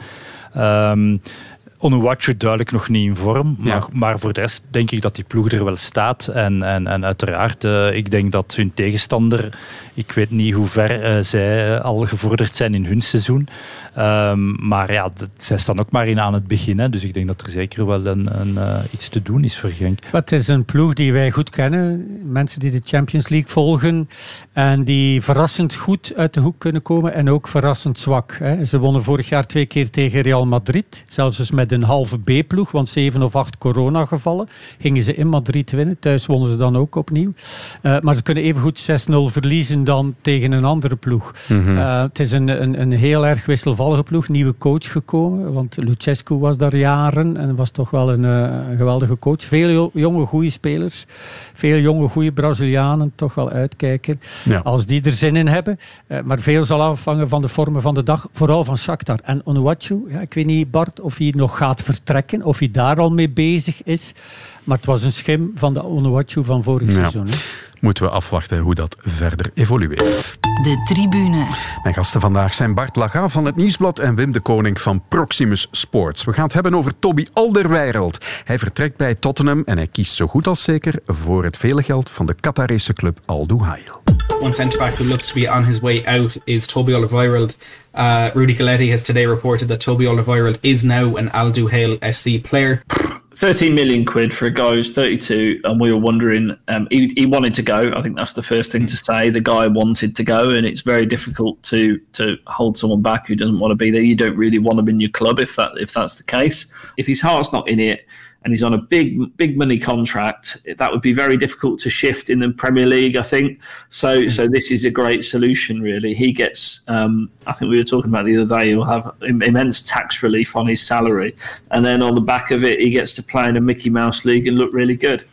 B: Onuwachu duidelijk nog niet in vorm. Maar,
A: Ja.
B: maar voor de rest denk ik dat die ploeg er wel staat. En, en, en uiteraard, eh, ik denk dat hun tegenstander... Ik weet niet hoe ver eh, zij al gevorderd zijn in hun seizoen. Ehm, maar ja, d- zij staan ook maar in aan het begin. Hè, dus ik denk dat er zeker wel een, een, eh, iets te doen is voor Genk.
C: Het is een ploeg die wij goed kennen. Mensen die de Champions League volgen. En die verrassend goed uit de hoek kunnen komen. En ook verrassend zwak. Hè. Ze wonnen vorig jaar twee keer tegen Real Madrid. Zelfs eens met een halve B-ploeg. Want zeven of acht coronagevallen. Gingen ze in Madrid winnen. Thuis wonnen ze dan ook opnieuw. Eh, maar ze kunnen even goed 6-0 verliezen dan tegen een andere ploeg.
A: Mhm.
C: Eh, het is een, een, een heel erg ploeg. Nieuwe coach gekomen. Want Lucescu was daar jaren. En was toch wel een, eh, een geweldige coach. Veel jo- jonge, goede spelers. Veel jonge, goede Brazilianen. Toch wel uitkijken.
A: Ja.
C: Als die er zin in hebben. Eh, maar veel zal afhangen van de vormen van de dag. Vooral van Shakhtar. En Onuachu, ja, ik weet niet Bart of hij nog gaat vertrekken. Of hij daar al mee bezig is. Maar het was een schim van de Onuachu van vorig seizoen. Hè?
A: Moeten we afwachten hoe dat verder evolueert.
N: De tribune.
A: Mijn gasten vandaag zijn Bart Laga van het Nieuwsblad en Wim de Koning van Proximus Sports. We gaan het hebben over Toby Alderweireld. Hij vertrekt bij Tottenham en hij kiest zo goed als zeker voor het vele geld van de Qatarese club Al Duhail.
R: One centre back who looks to be on his way out is Toby Alderweireld. Uh, Rudy Galetti has today reported that Toby Alderweireld is now an Al Duhail SC player.
S: 13 million quid for a guy who's 32, and we were wondering. Um, he, he wanted to go. I think that's the first thing to say. The guy wanted to go, and it's very difficult to to hold someone back who doesn't want to be there. You don't really want him in your club if that if that's the case. If his heart's not in it, and he's on a big big money contract, that would be very difficult to shift in the Premier League. I think so. So this is a great solution. Really, he gets. Um, I think we were talking about the other day. He'll have immense tax relief on his salary, and then on the back of it, he gets to play in a Mickey Mouse league and look really good.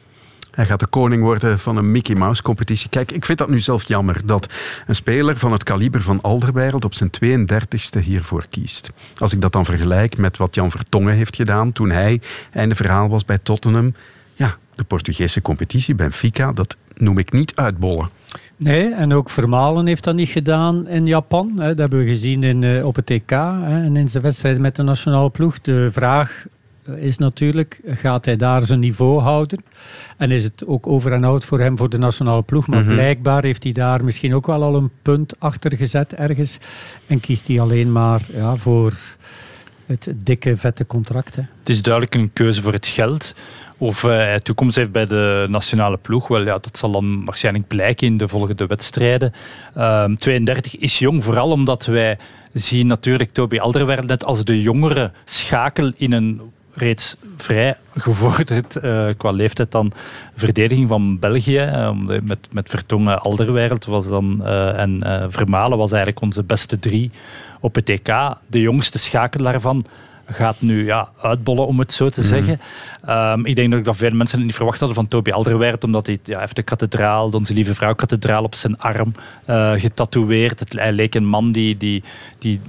A: Hij gaat de koning worden van een Mickey Mouse competitie. Kijk, ik vind dat nu zelf jammer dat een speler van het kaliber van Alderweireld op zijn 32e hiervoor kiest. Als ik dat dan vergelijk met wat Jan Vertongen heeft gedaan toen hij einde verhaal was bij Tottenham. Ja, de Portugese competitie, Benfica, dat noem ik niet uitbollen.
C: Nee, en ook Vermalen heeft dat niet gedaan in Japan. Dat hebben we gezien in, op het EK en in zijn wedstrijd met de nationale ploeg. De vraag is natuurlijk, gaat hij daar zijn niveau houden? En is het ook over en out voor hem voor de nationale ploeg? Maar
A: Mhm.
C: blijkbaar heeft hij daar misschien ook wel al een punt achter gezet ergens. En kiest hij alleen maar ja, voor het dikke, vette contract. Hè.
B: Het is duidelijk een keuze voor het geld. Of eh, hij toekomst heeft bij de nationale ploeg, wel, ja, dat zal dan waarschijnlijk blijken in de volgende wedstrijden. Ehm 32 is jong, vooral omdat wij zien natuurlijk Toby Alderweireld net als de jongere schakel in een reeds vrij gevorderd eh, qua leeftijd dan verdediging van België. Eh, met, met Vertongen Alderweireld was dan, eh, en Vermalen was eigenlijk onze beste drie op het EK. De jongste schakel daarvan gaat nu ja, uitbollen, om het zo te
A: Mhm.
B: zeggen. Ehm, ik denk dat, ik dat veel mensen het niet verwacht hadden van Toby Alderweireld, omdat hij ja, heeft de kathedraal, de Onze Lieve Vrouw kathedraal op zijn arm eh, getatoeëerd. Het, hij leek een man die die, die,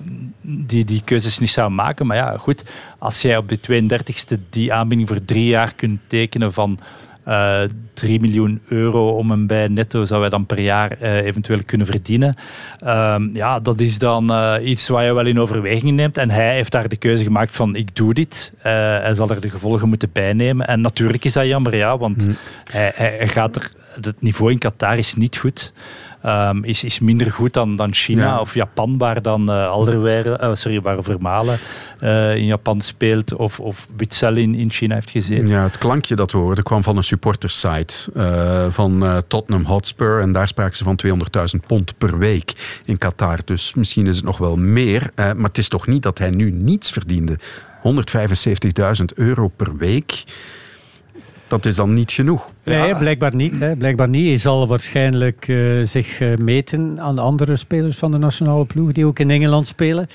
B: die die keuzes niet zou maken. Maar ja, goed, als jij op de 32e die aanbieding voor drie jaar kunt tekenen van eh 3 miljoen euro om en bij netto zou hij dan per jaar eh, eventueel kunnen verdienen. Ehm, ja, dat is dan eh, iets waar je wel in overweging neemt. En hij heeft daar de keuze gemaakt van ik doe dit. Hij zal er de gevolgen moeten bijnemen. En natuurlijk is dat jammer, ja, want hij, hij hij gaat er, het niveau in Qatar is niet goed. Ehm, is, is minder goed dan, dan China
A: Ja.
B: of Japan, waar dan eh, sorry, waar Vermalen eh, in Japan speelt, of, of Witzel in, in China heeft gezeten.
A: Ja, het klankje dat we hoorden kwam van een supportersite eh, van Tottenham Hotspur. En daar spraken ze van 200.000 pond per week in Qatar. Dus misschien is het nog wel meer. maar het is toch niet dat hij nu niets verdiende. 175.000 euro per week. Dat is dan niet genoeg.
C: Nee, blijkbaar niet. Hè. Blijkbaar niet. Hij zal waarschijnlijk eh, zich eh, meten aan de andere spelers van de nationale ploeg die ook in Engeland spelen.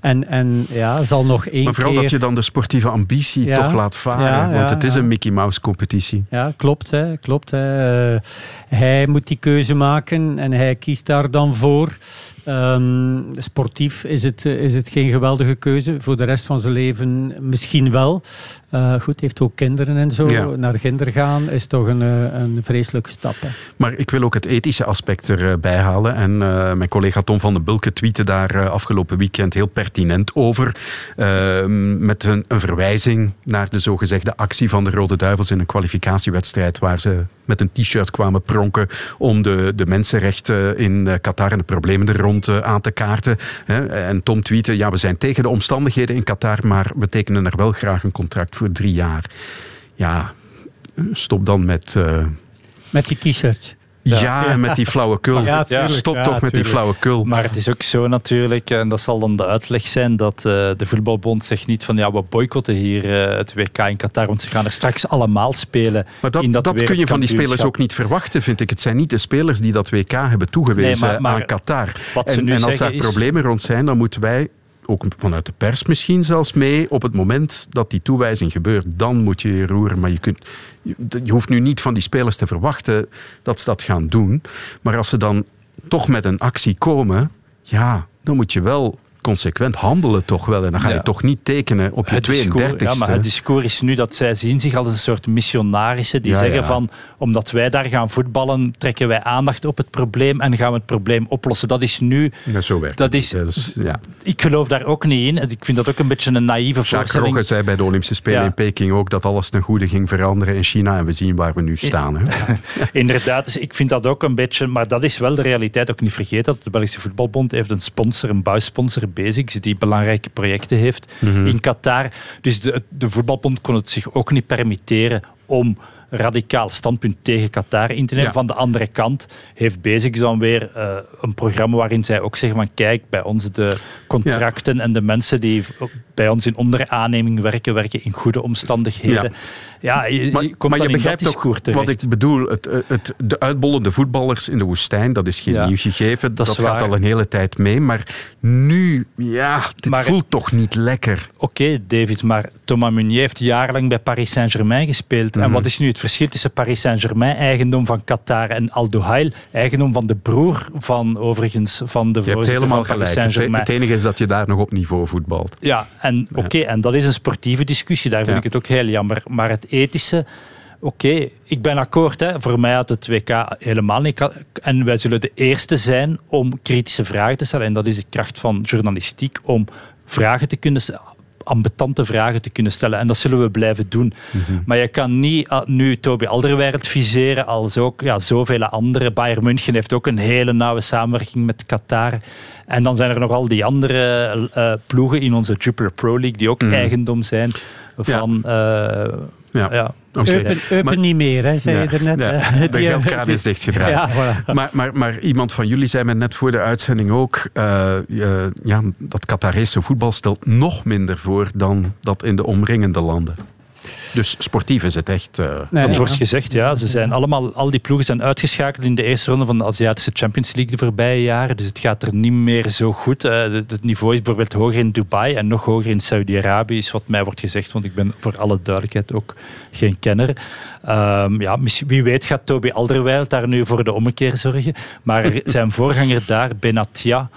C: En, en ja, zal nog één
A: Maar vooral
C: keer...
A: dat je dan de sportieve ambitie
C: Ja.
A: toch laat varen.
C: Ja,
A: want het is een Mickey Mouse competitie.
C: Ja, klopt. Hè, klopt hè. Eh, hij moet die keuze maken en hij kiest daar dan voor. Ehm, sportief is het, is het geen geweldige keuze. Voor de rest van zijn leven misschien wel. Goed, heeft ook kinderen en zo. Naar kinder gaan is toch een, eh, een vreselijke stap.
A: Maar ik wil ook het ethische aspect erbij halen. En eh, mijn collega Tom van den Bulke tweette daar eh, afgelopen weekend heel pertinent over. Eh, met een, een verwijzing naar de zogezegde actie van de Rode Duivels in een kwalificatiewedstrijd. Waar ze met een t-shirt kwamen pronken om de, de mensenrechten in Qatar en de problemen er rond aan te kaarten. En Tom tweette, ja we zijn tegen de omstandigheden in Qatar, maar we tekenen er wel graag een contract voor drie jaar. Ja, stop dan met... eh,
C: Met die t-shirt.
A: ja, en met die [LAUGHS] flauwekul.
C: Ja, tuurlijk.
A: Stop
C: Ja,
A: toch met die
C: tuurlijk.
A: flauwekul.
B: Maar het is ook zo natuurlijk, en dat zal dan de uitleg zijn, dat eh, de voetbalbond zegt niet van ja, we boycotten hier eh, het WK in Qatar, want ze gaan er straks allemaal spelen.
A: Maar dat,
B: in dat,
A: dat kun je van die spelers ook niet verwachten, vind ik. Het zijn niet de spelers die dat WK hebben toegewezen
B: Nee, maar- maar
A: aan Qatar.
B: wat ze
A: en,
B: nu
A: en als daar
B: is-
A: problemen rond zijn, dan moeten wij, ook vanuit de pers misschien zelfs mee, op het moment dat die toewijzing gebeurt, dan moet je je roeren. Maar je, kunt, je, hoeft nu niet van die spelers te verwachten dat ze dat gaan doen. Maar als ze dan toch met een actie komen, ja, dan moet je wel consequent handelen toch wel. En dan ga je
B: Ja.
A: toch niet tekenen op je
B: Het discours,
A: 32e.
B: ja, maar het discours is nu dat zij zien zich als een soort missionarissen die
A: Ja,
B: zeggen
A: ja.
B: van omdat wij daar gaan voetballen, trekken wij aandacht op het probleem en gaan we het probleem oplossen. Dat is nu...
A: Ja, zo werkt
B: dat is,
A: ja.
B: Ik geloof daar ook niet in. Ik vind dat ook een beetje een naïeve
A: Jacques
B: voorstelling.
A: Rogge zei bij de Olympische Spelen in Peking ook dat alles ten goede ging veranderen in China. En we zien waar we nu staan. Hè. [LAUGHS]
B: Inderdaad, dus ik vind dat ook een beetje, maar dat is wel de realiteit. Ook niet vergeten dat de Belgische Voetbalbond heeft een sponsor, een bouwsponsor, Basics, die belangrijke projecten heeft
A: Mhm.
B: in Qatar. Dus de, de Voetbalbond kon het zich ook niet permitteren om radicaal standpunt tegen Qatar in te nemen.
A: Ja.
B: Van de andere kant heeft Basics dan weer eh, een programma waarin zij ook zeggen van kijk, bij ons de contracten en de mensen die bij ons in onderaanneming werken, werken in goede omstandigheden. Ja, je, je komt
A: maar
B: dan
A: je begrijpt toch
B: terecht.
A: wat ik bedoel. Het, het, de uitbollende voetballers in de woestijn, dat is geen
B: Ja,
A: nieuw gegeven.
B: dat
A: gaat al een hele tijd mee. Maar nu, ja, dit
B: Maar-
A: voelt toch niet lekker.
B: Oké, David, maar Thomas Meunier heeft jarenlang bij Paris Saint-Germain gespeeld. En
A: Mhm.
B: wat is nu het verschil tussen Paris Saint-Germain, eigendom van Qatar, en Al Duhail, eigendom van de broer van, overigens, van de
A: Je hebt
B: voorzitter
A: helemaal
B: van Paris
A: gelijk. Het,
B: Saint-Germain.
A: het enige is dat je daar nog op niveau voetbalt.
B: Ja, en oké, en dat is een sportieve discussie, daar vind ik het ook heel jammer. Maar het ethische, oké, ik ben akkoord. Hè. Voor mij had het WK helemaal niet. En wij zullen de eerste zijn om kritische vragen te stellen. En dat is de kracht van journalistiek, om vragen te kunnen stellen ambetante vragen te kunnen stellen. En dat zullen we blijven doen. Maar je kan niet ah, nu Toby Alderweireld viseren als ook ja, zoveel andere. Bayern München heeft ook een hele nauwe samenwerking met Qatar. En dan zijn er nog al die andere eh, ploegen in onze Jupiler Pro League die ook
A: Mhm.
B: eigendom zijn van... eh,
A: Ja.
B: ja.
A: Oké.
C: Eupen, Eupen
A: Maar-
C: niet meer, hè, zei
A: Ja,
C: je er net.
A: ja.
C: hè.
A: De geldkraan is dichtgedraaid.
C: Ja, voilà.
A: maar, maar, maar iemand van jullie zei me net voor de uitzending ook... eh, ja, dat Qatarese voetbal stelt nog minder voor dan dat in de omringende landen. Dus sportief is het echt... eh,
B: dat wordt gezegd, ja. Ze zijn allemaal, al die ploegen zijn uitgeschakeld in de eerste ronde van de Aziatische Champions League de voorbije jaren. Dus het gaat er niet meer zo goed. Eh, Het niveau is bijvoorbeeld hoger in Dubai en nog hoger in Saudi-Arabië, is wat mij wordt gezegd. Want ik ben voor alle duidelijkheid ook geen kenner. Ehm, ja, wie weet gaat Toby Alderweireld daar nu voor de ommekeer zorgen. Maar zijn voorganger daar, Benatia,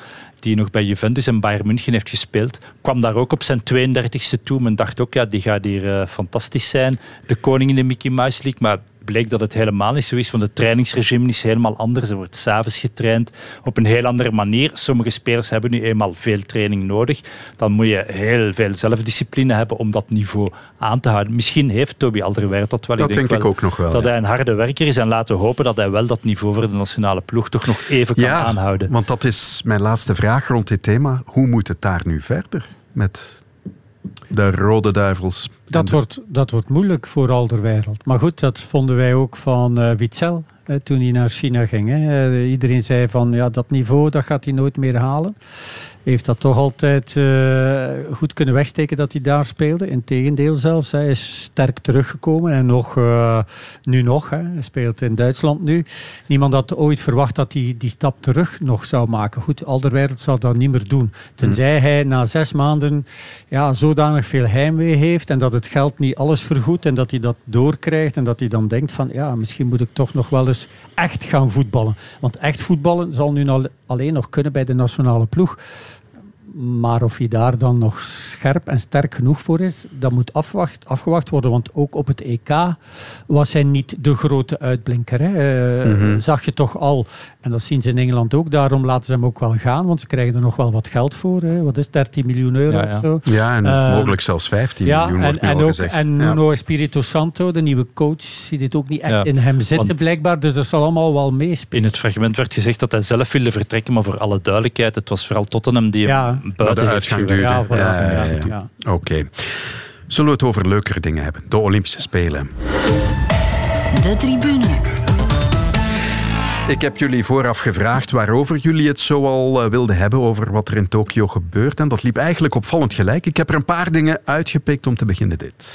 B: die nog bij Juventus en Bayern München heeft gespeeld, kwam daar ook op zijn 32e toe. Men dacht ook, ja, die gaat hier eh, fantastisch zijn. De koning in de Mickey Mouse League. Maar bleek dat het helemaal niet zo is, want het trainingsregime is helemaal anders. Er wordt s'avonds getraind op een heel andere manier. Sommige spelers hebben nu eenmaal veel training nodig. Dan moet je heel veel zelfdiscipline hebben om dat niveau aan te houden. Misschien heeft Toby Alderweireld dat wel.
A: Dat denk ik ook nog wel,
B: Dat
A: ja.
B: hij een harde werker is en laten we hopen dat hij wel dat niveau voor de nationale ploeg toch nog even kan
A: ja,
B: aanhouden.
A: want dat is mijn laatste vraag rond dit thema. Hoe moet het daar nu verder met de Rode Duivels?
C: Dat wordt, dat wordt moeilijk voor Alderweireld. Maar goed, dat vonden wij ook van eh Witzel toen hij naar China ging. Hè. Eh, iedereen zei van ja, dat niveau dat gaat hij nooit meer halen. Heeft dat toch altijd eh, goed kunnen wegsteken dat hij daar speelde. Integendeel zelfs. Hij is sterk teruggekomen en nog, eh, nu nog. Hè. Hij speelt in Duitsland nu. Niemand had ooit verwacht dat hij die stap terug nog zou maken. Goed, Alderweireld zal dat niet meer doen. Tenzij hij na zes maanden ja, zodanig veel heimwee heeft en dat het geld niet alles vergoedt en dat hij dat doorkrijgt en dat hij dan denkt van ja, misschien moet ik toch nog wel echt gaan voetballen. Want echt voetballen zal nu al- alleen nog kunnen bij de nationale ploeg. Maar of hij daar dan nog scherp en sterk genoeg voor is, dat moet afwacht, afgewacht worden. Want ook op het EK was hij niet de grote uitblinker. Hè. Eh,
A: Mhm.
C: Zag je toch al, en dat zien ze in Engeland ook, daarom laten ze hem ook wel gaan, want ze krijgen er nog wel wat geld voor. Hè. Wat is 13 miljoen euro
A: Ja, ja.
C: of zo?
A: Ja, en
C: Eh,
A: mogelijk zelfs 15
C: ja,
A: miljoen
C: en,
A: wordt nu
C: en
A: al
C: ook,
A: gezegd.
C: En
A: Ja.
C: Nuno Espirito Santo, de nieuwe coach, ziet dit ook niet echt
B: Ja,
C: in hem zitten
B: want-
C: blijkbaar. Dus dat zal allemaal wel meespelen.
B: In het fragment werd gezegd dat hij zelf wilde vertrekken, maar voor alle duidelijkheid, het was vooral Tottenham die hem buiten
A: de uitgang duurde.
C: Ja, voilà.
A: Ja, ja, ja.
C: Ja.
A: Oké. Zullen we het over leukere dingen hebben? De Olympische Spelen.
N: De tribune.
A: Ik heb jullie vooraf gevraagd waarover jullie het zoal eh, wilden hebben, over wat er in Tokio gebeurt. En dat liep eigenlijk opvallend gelijk. Ik heb er een paar dingen uitgepikt om te beginnen dit.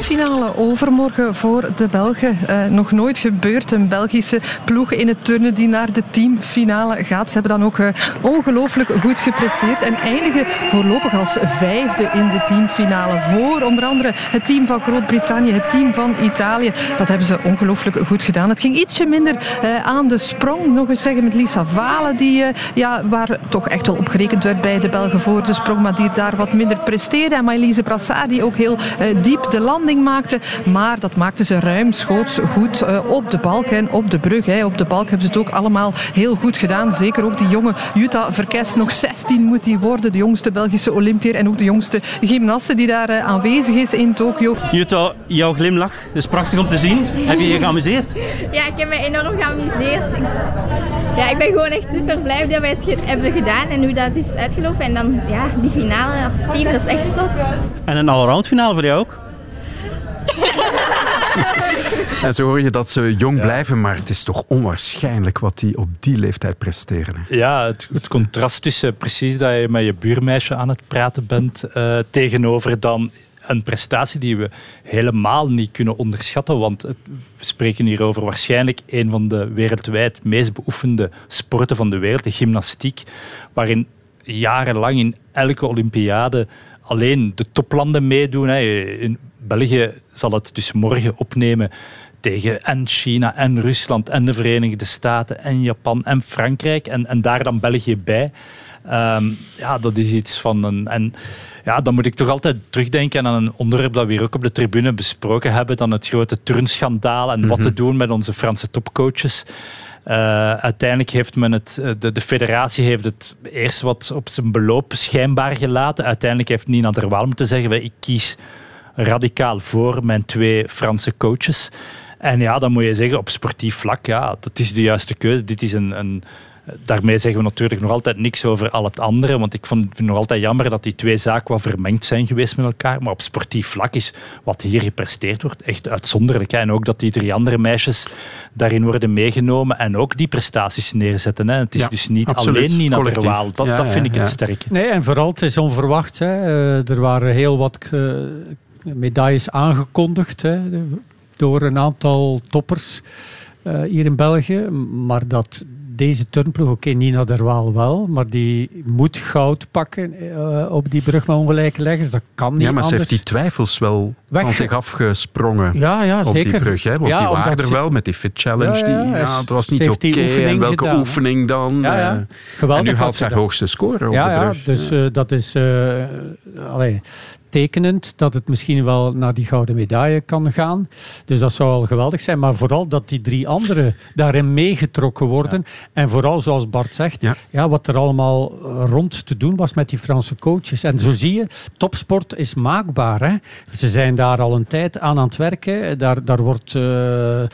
T: Teamfinale overmorgen voor de Belgen. Uh, nog nooit gebeurd. Een Belgische ploeg in het turnen die naar de teamfinale gaat. Ze hebben dan ook uh, ongelooflijk goed gepresteerd en eindigen voorlopig als vijfde in de teamfinale. Voor onder andere het team van Groot-Brittannië, het team van Italië. Dat hebben ze ongelooflijk goed gedaan. Het ging ietsje minder uh, aan de sprong. Nog eens zeggen met Lisa Valen, die, ja, waar toch echt wel op gerekend werd bij de Belgen voor de sprong, maar die daar wat minder presteerde. En Maëlys Brassard, die ook heel diep de landing maakte. Maar dat maakte ze ruimschoots goed uh, op de balk en op de brug. Hè. Op de balk hebben ze het ook allemaal heel goed gedaan. Zeker ook die jonge Jutta Verkest. Nog 16 moet hij worden. De jongste Belgische Olympier en ook de jongste gymnaste die daar uh, aanwezig is in Tokio.
U: Jutta, jouw glimlach is prachtig om te zien. Heb je je geamuseerd?
V: Ja, ik heb me enorm geamuseerd. Ja, ik ben gewoon echt super blij dat we het ge hebben gedaan en hoe dat is uitgelopen. En dan ja, die finale als team, dat is echt zot.
U: En een allround finale voor jou ook? [LAUGHS]
A: en zo hoor je dat ze jong blijven, maar het is toch onwaarschijnlijk wat die op die leeftijd presteren. Hè?
B: Ja, het, het, contrast tussen precies dat je met je buurmeisje aan het praten bent, uh, tegenover dan een prestatie die we helemaal niet kunnen onderschatten. Want we spreken hier over waarschijnlijk een van de wereldwijd meest beoefende sporten van de wereld, de gymnastiek, waarin jarenlang in elke Olympiade alleen de toplanden meedoen. Hè. In België zal het dus morgen opnemen tegen en China en Rusland en de Verenigde Staten en Japan en Frankrijk en, en daar dan België bij. Um, ja, dat is iets van een... En ja, dan moet ik toch altijd terugdenken aan een onderwerp dat we hier ook op de tribune besproken hebben, dan het grote turnschandaal en wat te mhm. doen met onze Franse topcoaches. Uh, uiteindelijk heeft men het, eh, de, de federatie heeft het eerst wat op zijn beloop schijnbaar gelaten. Uiteindelijk heeft Nina Derwaal moeten zeggen, ik kies radicaal voor mijn twee Franse coaches. En ja, dan moet je zeggen, op sportief vlak, ja, dat is de juiste keuze. Dit is een, een Daarmee zeggen we natuurlijk nog altijd niks over al het andere, want ik vind het nog altijd jammer dat die twee zaken wat vermengd zijn geweest met elkaar. Maar op sportief vlak is wat hier gepresteerd wordt echt uitzonderlijk. Hè. En ook dat die drie andere meisjes daarin worden meegenomen en ook die prestaties neerzetten. Hè. Het is dus niet alleen Nina Terwaal. Dat, dat vind ik het sterke.
C: Nee, en vooral het is onverwacht. Hè. Eh, er waren heel wat uh, medailles aangekondigd hè, door een aantal toppers. Uh, hier in België. Maar dat deze turnploeg, oké, okay, Nina Derwaal wel, maar die moet goud pakken uh, op die brug met ongelijke leggers. Dat kan niet
A: Ja, maar
C: anders.
A: ze heeft die twijfels wel Weg... van zich afgesprongen
C: ja, ja,
A: op
C: zeker.
A: die brug. Hè? Want
C: ja,
A: die waren er
C: ze...
A: wel met die Fit Challenge.
C: Ja,
A: die, ja, het was niet oké. Okay. En welke
C: gedaan,
A: oefening dan?
C: Ja, ja.
A: Geweldig en nu haalt ze haar hoogste score op
C: ja,
A: de brug.
C: Ja, dus dat is... Allee, tekenend dat het misschien wel naar die gouden medaille kan gaan. Dus dat zou al geweldig zijn. Maar vooral dat die drie anderen daarin meegetrokken worden. Ja. En vooral, zoals Bart zegt, ja. ja. wat er allemaal rond te doen was met die Franse coaches. En zo zie je, topsport is maakbaar. Hè? Ze zijn daar al een tijd aan aan het werken. Daar, daar wordt uh, uh,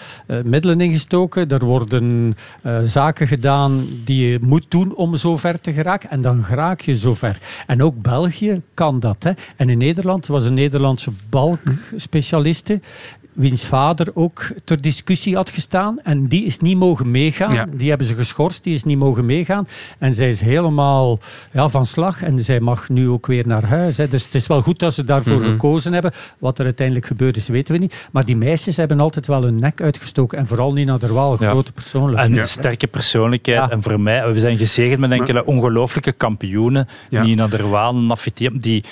C: middelen in gestoken. Er worden uh, zaken gedaan die je moet doen om zo ver te geraken. En dan raak je zo ver. En ook België kan dat. Hè? En in Nederland was een Nederlandse balkspecialiste wiens vader ook ter discussie had gestaan. En die is niet mogen meegaan. Ja. Die hebben ze geschorst, die is niet mogen meegaan. En zij is helemaal ja, van slag. En zij mag nu ook weer naar huis. Hè. Dus het is wel goed dat ze daarvoor mm -hmm. gekozen hebben. Wat er uiteindelijk gebeurd is, weten we niet. Maar die meisjes hebben altijd wel hun nek uitgestoken. En vooral Nina Derwaal, een ja. grote persoonlijkheid.
B: En een sterke persoonlijkheid. En voor mij, we zijn gezegend met enkele ongelooflijke kampioenen. Nina Derwaal, Nafiti, die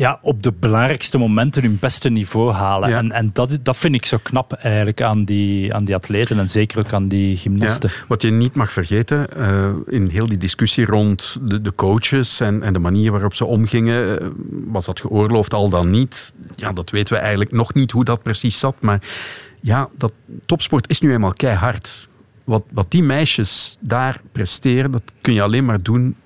B: ja, op de belangrijkste momenten hun beste niveau halen. Ja. En, en dat, dat vind ik zo knap eigenlijk aan die, aan die atleten en zeker ook aan die gymnasten.
A: Ja, wat je niet mag vergeten, uh, in heel die discussie rond de, de coaches en, en de manier waarop ze omgingen, uh, was dat geoorloofd al dan niet? Ja, dat weten we eigenlijk nog niet hoe dat precies zat, maar ja, dat topsport is nu eenmaal keihard. Wat, wat die meisjes daar presteren, dat kun je alleen maar doen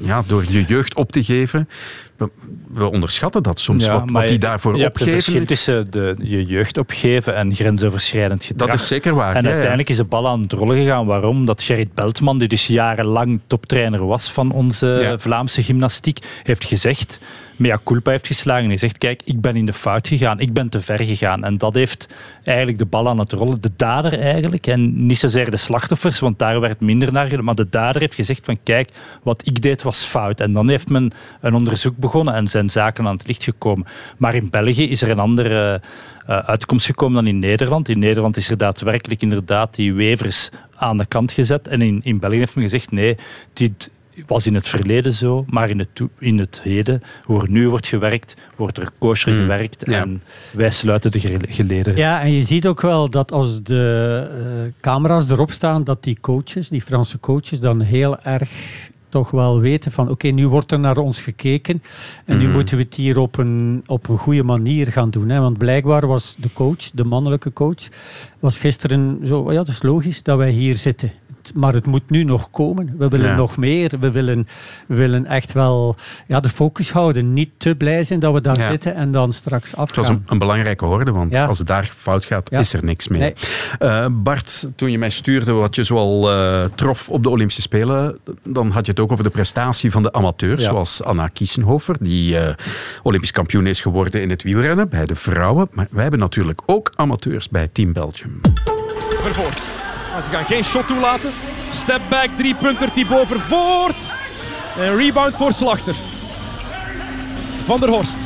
A: ja, door je jeugd op te geven. We, we onderschatten dat soms, ja, wat, wat die daarvoor
B: je
A: opgeven.
B: Het verschil tussen de, je jeugd opgeven en grensoverschrijdend gedrag.
A: Dat is zeker waar.
B: En
A: ja,
B: uiteindelijk is de bal aan het rollen gegaan. Waarom? Dat Gerrit Beltman, die dus jarenlang toptrainer was van onze Vlaamse gymnastiek, heeft gezegd mea culpa heeft geslagen. Hij zegt, kijk, ik ben in de fout gegaan. Ik ben te ver gegaan. En dat heeft eigenlijk de bal aan het rollen. De dader eigenlijk. En niet zozeer de slachtoffers, want daar werd minder naar. Maar de dader heeft gezegd van, kijk, wat ik deed was fout. En dan heeft men een onderzoek begonnen en zijn zaken aan het licht gekomen. Maar in België is er een andere uh, uitkomst gekomen dan in Nederland. In Nederland is er daadwerkelijk inderdaad die wevers aan de kant gezet. En in, in België heeft men gezegd, nee, dit was in het verleden zo, maar in het, in het heden, hoe er nu wordt gewerkt, wordt er kosher hmm. gewerkt en wij sluiten de geleden.
C: Ja, en je ziet ook wel dat als de uh, camera's erop staan, dat die coaches, die Franse coaches, dan heel erg toch wel weten van oké, nu wordt er naar ons gekeken en nu mhm. moeten we het hier op een, op een goede manier gaan doen. Hè? Want blijkbaar was de coach, de mannelijke coach, was gisteren zo, ja dat is logisch dat wij hier zitten maar het moet nu nog komen. We willen nog meer. We willen, we willen echt wel ja, de focus houden. Niet te blij zijn dat we daar zitten en dan straks afgaan.
A: Het was een, een belangrijke hoorde, want als het daar fout gaat, is er niks meer. Eh, Bart, toen je mij stuurde wat je zoal uh, trof op de Olympische Spelen, dan had je het ook over de prestatie van de amateurs, zoals Anna Kiesenhofer, die uh, Olympisch kampioen is geworden in het wielrennen bij de vrouwen. Maar wij hebben natuurlijk ook amateurs bij Team Belgium.
W: Vervoort. Ze gaan geen shot toelaten. Step back, drie punter Thibaut Vervoort. En rebound voor Slachter. Van der Horst.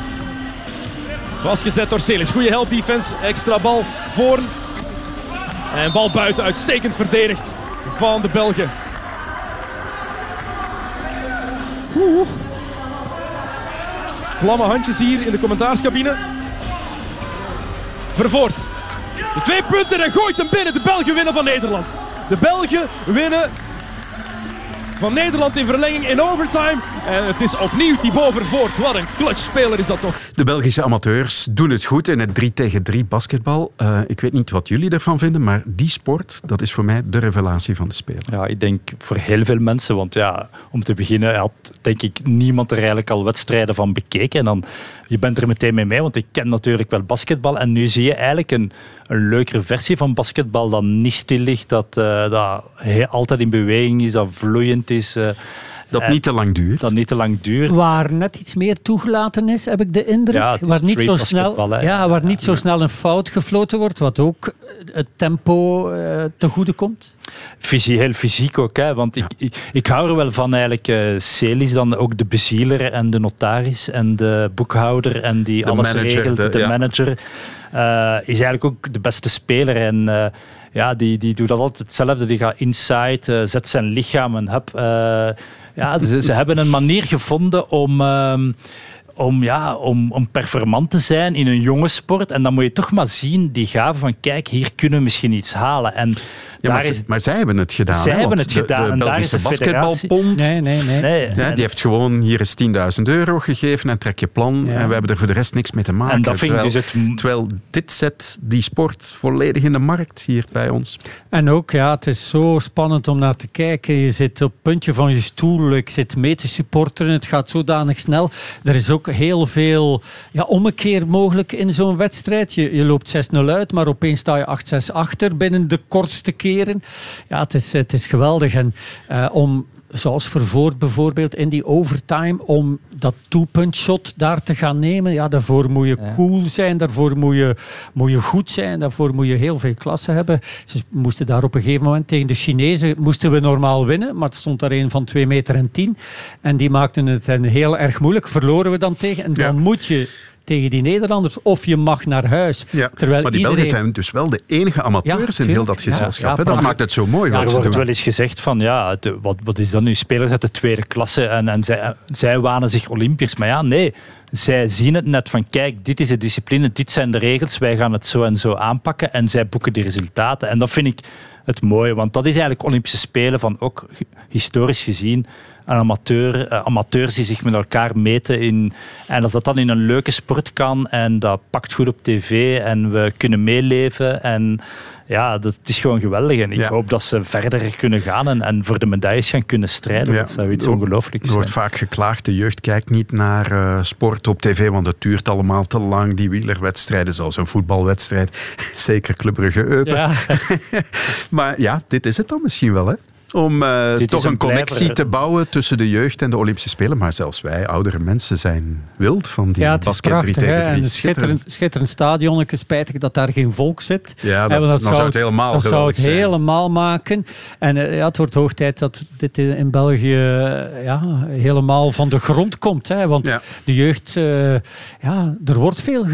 W: Vastgezet door Celis. Goede help defense. Extra bal voor. En bal buiten. Uitstekend verdedigd van de Belgen. Klamme handjes hier in de commentaarscabine. Vervoort. De twee punten en gooit hem binnen. De Belgen winnen van Nederland. De Belgen winnen van Nederland in verlenging in overtime. En het is opnieuw Thibaut Vervoort. Wat een clutchspeler is dat toch.
A: De Belgische amateurs doen het goed in het 3 tegen 3 basketbal. Uh, ik weet niet wat jullie ervan vinden, maar die sport, dat is voor mij de revelatie van de speler.
B: Ja, ik denk voor heel veel mensen. Want ja, om te beginnen had denk ik niemand er eigenlijk al wedstrijden van bekeken. En dan, je bent er meteen mee mee, want ik ken natuurlijk wel basketbal. En nu zie je eigenlijk een, een leukere versie van basketbal dat niet stil ligt, dat, uh, dat altijd in beweging is, dat vloeiend is. Uh,
A: dat niet te lang duurt.
B: Dat niet te lang duurt.
C: Waar net iets meer toegelaten is, heb ik de indruk.
B: Ja,
C: waar niet, zo snel, ja, waar niet zo snel een fout gefloten wordt, wat ook het tempo uh, te goede komt.
B: Fysie, heel fysiek ook, hè? want ik, ik, ik, hou er wel van eigenlijk. Uh, Celis dan ook de bezieler en de notaris en de boekhouder en die alles regelt, de, de manager. Uh, is eigenlijk ook de beste speler en uh, ja, die, die doet dat altijd hetzelfde. Die gaat inside, zet zijn lichaam en hup ja, ze, hebben een manier gevonden om. Ehm, om, ja, om, om performant te zijn in een jonge sport. En dan moet je toch maar zien, die gave van kijk, hier kunnen we misschien iets halen. En
A: ja, maar, is, maar, zij hebben het gedaan.
B: Zij hebben het gedaan.
A: De, de Belgische basketbalpond,
C: nee, nee, nee. nee.
A: Ja, die heeft gewoon hier eens 10.000 euro gegeven en trek je plan. En we hebben er voor de rest niks mee te maken.
B: En dat vind terwijl,
A: dus het... terwijl dit zet die sport volledig in de markt hier bij ons.
C: En ook, ja, het is zo spannend om naar te kijken. Je zit op het puntje van je stoel. Ik zit mee te supporteren. Het gaat zodanig snel. Er is ook heel veel ja, ommekeer mogelijk in zo'n wedstrijd. Je, je loopt 6-0 uit, maar opeens sta je 8-6 achter binnen de kortste keren. Ja, het is, het is geweldig. En uh, om zoals Vervoort bijvoorbeeld in die overtime, om dat two-punch shot daar te gaan nemen. Ja, daarvoor moet je cool zijn, daarvoor moet je, moet je goed zijn, daarvoor moet je heel veel klasse hebben. Ze moesten daar op een gegeven moment tegen de Chinezen, moesten we normaal winnen, maar het stond daar een van 2 meter en 10. En die maakten het heel erg moeilijk, verloren we dan tegen. En dan moet je tegen die Nederlanders. Of je mag naar huis.
A: Ja, Terwijl maar die Belgen zijn dus wel de enige amateurs in heel dat gezelschap. dat maakt het zo mooi.
B: er wordt wel eens gezegd van, ja, wat, wat is dat nu? Spelers uit de tweede klasse en, en zij, zij wanen zich Olympisch. Maar ja, nee. Zij zien het net van, kijk, dit is de discipline, dit zijn de regels, wij gaan het zo en zo aanpakken. En zij boeken die resultaten. En dat vind ik het mooie, want dat is eigenlijk Olympische Spelen van ook historisch gezien een amateur, uh, amateurs die zich met elkaar meten. In, en als dat dan in een leuke sport kan en dat pakt goed op tv en we kunnen meeleven en ja, dat is gewoon geweldig. En ik hoop dat ze verder kunnen gaan en, en voor de medailles gaan kunnen strijden. Ja. Dat zou iets ongelooflijks zijn.
A: Er wordt vaak geklaagd, de jeugd kijkt niet naar uh, sport op tv, want het duurt allemaal te lang. Die wielerwedstrijden, zoals een voetbalwedstrijd. [LAUGHS] Zeker Club Brugge Eupen. Ja. [LAUGHS] maar ja, dit is het dan misschien wel, hè? Om uh, toch een, een connectie te bouwen tussen de jeugd en de Olympische Spelen. Maar zelfs wij, oudere mensen, zijn wild van die
C: ja,
A: basket
C: prachtig,
A: 3 tegen 3.
C: Een schitterend, schitterend stadionnetje. Spijtig dat daar geen volk zit.
A: Ja, dat, dat zou, het helemaal
C: dat zou het
A: zijn.
C: helemaal maken. En uh, ja, het wordt hoog tijd dat dit in België ja, helemaal van de grond komt. Hè? Want ja. de jeugd, uh, ja, er wordt veel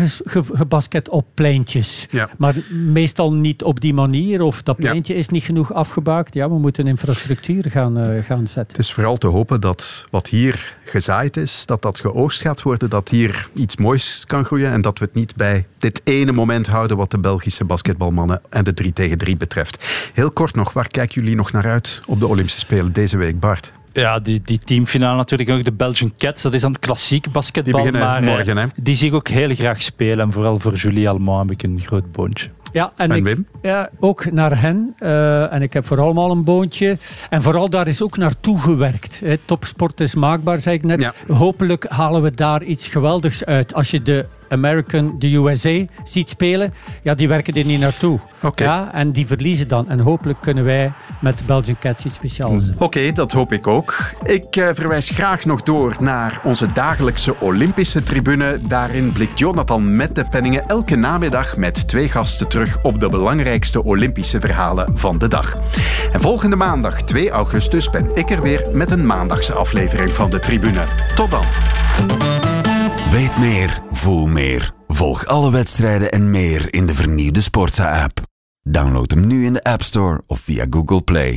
C: gebasket op pleintjes.
A: Ja.
C: Maar meestal niet op die manier. Of dat pleintje is niet genoeg afgebaakt. Ja, we moeten infrastructuur gaan, uh, gaan zetten.
A: Het is vooral te hopen dat wat hier gezaaid is, dat dat geoogst gaat worden. Dat hier iets moois kan groeien. En dat we het niet bij dit ene moment houden wat de Belgische basketbalmannen en de 3 tegen 3 betreft. Heel kort nog, waar kijken jullie nog naar uit op de Olympische Spelen deze week, Bart?
B: Ja, die, die teamfinale natuurlijk ook. De Belgian Cats, dat is dan het klassiek basketbal.
A: Die
B: maar
A: morgen, hè?
B: die zie ik ook heel graag spelen. En vooral voor Julie Alma heb ik een groot boontje.
C: Ja, en,
A: en
C: ik,
A: Wim?
C: Ja, ook naar hen. Uh, en ik heb vooral al een boontje. En vooral daar is ook naartoe gewerkt. Hè. Topsport is maakbaar, zei ik net.
A: Ja.
C: Hopelijk halen we daar iets geweldigs uit. Als je de American, de USA ziet spelen, ja, die werken er niet naartoe.
A: Okay.
C: Ja, en die verliezen dan. En hopelijk kunnen wij met de Belgian Cats iets speciaals doen.
A: Oké, okay, dat hoop ik ook. Ik uh, verwijs graag nog door naar onze dagelijkse Olympische tribune. Daarin blikt Jonathan met de penningen elke namiddag met twee gasten terug op de belangrijkste Olympische verhalen van de dag. En volgende maandag, 2 augustus, ben ik er weer met een maandagse aflevering van de tribune. Tot dan.
X: Weet meer, voel meer. Volg alle wedstrijden en meer in de vernieuwde Sportsa-app. Download hem nu in de App Store of via Google Play.